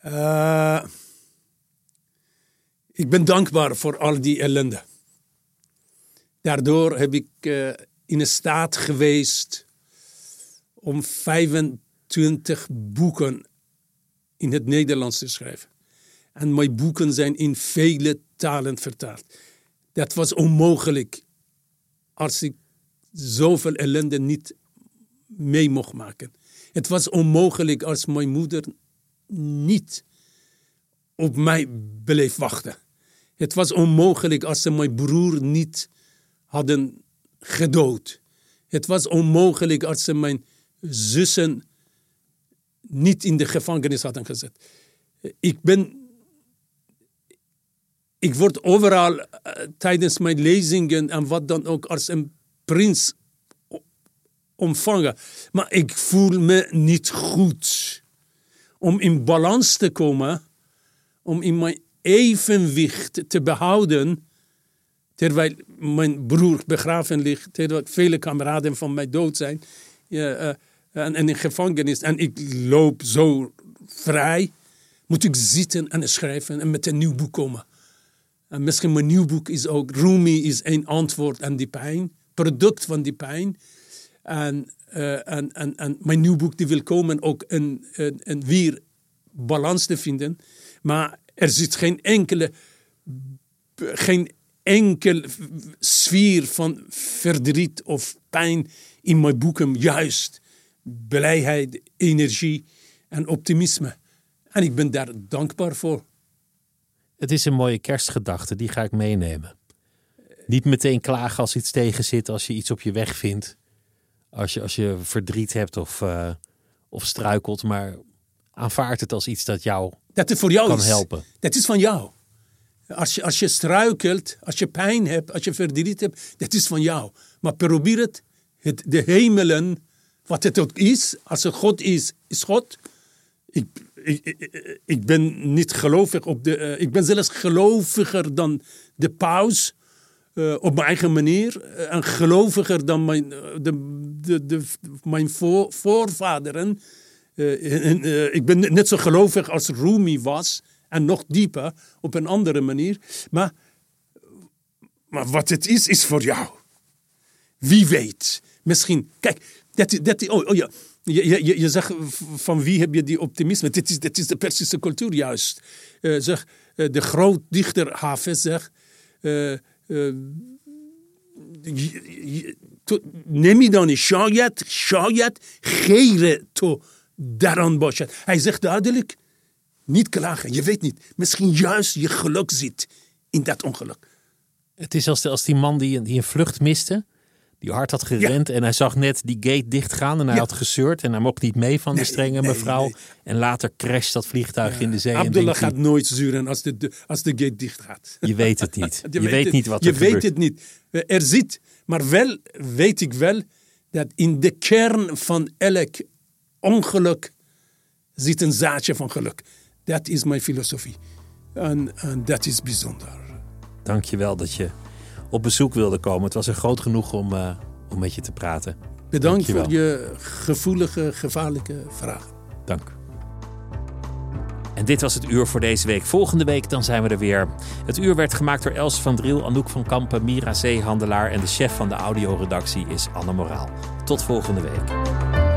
Eh, ik ben dankbaar voor al die ellende. Daardoor heb ik eh, in staat geweest om 25 boeken in het Nederlands te schrijven. En mijn boeken zijn in vele talen vertaald. Dat was onmogelijk als ik zoveel ellende niet mee mocht maken. Het was onmogelijk als mijn moeder niet op mij bleef wachten. Het was onmogelijk als ze mijn broer niet hadden gedood. Het was onmogelijk als ze mijn zussen niet in de gevangenis hadden gezet. Ik ben. Ik word overal uh, tijdens mijn lezingen en wat dan ook als een prins ontvangen. Maar ik voel me niet goed. Om in balans te komen, om in mijn evenwicht te behouden, terwijl mijn broer begraven ligt, terwijl vele kameraden van mij dood zijn uh, en, en in gevangenis. En ik loop zo vrij, moet ik zitten en schrijven en met een nieuw boek komen. En misschien mijn nieuw boek is ook, Rumi is een antwoord aan die pijn, product van die pijn. En, uh, en, en, en mijn nieuw boek die wil komen ook een, een, weer balans te vinden. Maar er zit geen enkele, geen enkel sfeer van verdriet of pijn in mijn boeken. Juist blijheid, energie en optimisme. En ik ben daar dankbaar voor. Het is een mooie kerstgedachte, die ga ik meenemen. Niet meteen klagen als iets tegen zit, als je iets op je weg vindt. Als je, als je verdriet hebt of, uh, of struikelt, maar aanvaard het als iets dat jou dat het voor jou kan is. helpen. Dat is van jou. Als je, als je struikelt, als je pijn hebt, als je verdriet hebt, dat is van jou. Maar probeer het, het de hemelen, wat het ook is, als er God is, is God. Ik, ik, ik, ik ben niet gelovig op de. Uh, ik ben zelfs geloviger dan de paus. Uh, op mijn eigen manier. Uh, en geloviger dan mijn, de, de, de, mijn voor, voorvaderen. En, ik ben net zo gelovig als Rumi was. En nog dieper, op een andere manier. Maar, maar wat het is, is voor jou. Wie weet. Misschien, kijk, dat, dat, oh, oh ja. Je, je, je zegt van wie heb je die optimisme? Dit is, dit is de Persische cultuur juist. Zeg, de grootdichter Hafez zegt... Uh, نمیدانی شاید شاید خیر تو در آن باشد hij zegt duidelijk niet klagen je weet niet misschien juist je geluk zit in dat ongeluk het is als, de, als die man die, die een vlucht miste die hard had gerend ja. en hij zag net die gate dichtgaan en hij ja. had gezeurd en hij mocht niet mee van de strenge nee, mevrouw. Nee. En later crasht dat vliegtuig ja. in de zee. Abdullah gaat hij, nooit zuren als de, de, als de gate dicht gaat. Je weet het niet. je, je weet, het, niet wat er Je gebeurt. weet het niet. Er zit, maar wel weet ik wel dat in de kern van elk ongeluk zit een zaadje van geluk. Dat is mijn filosofie. En, en dat is bijzonder. Dank je wel dat je op bezoek wilde komen. Het was er groot genoeg om, uh, om met je te praten. Bedankt voor je gevoelige, gevaarlijke vragen. Dank. En dit was het uur voor deze week. Volgende week dan zijn we er weer. Het uur werd gemaakt door Els van Driel, Anouk van Kampen, Mira Zeehandelaar en de chef van de audioredactie is Anne Moraal. Tot volgende week.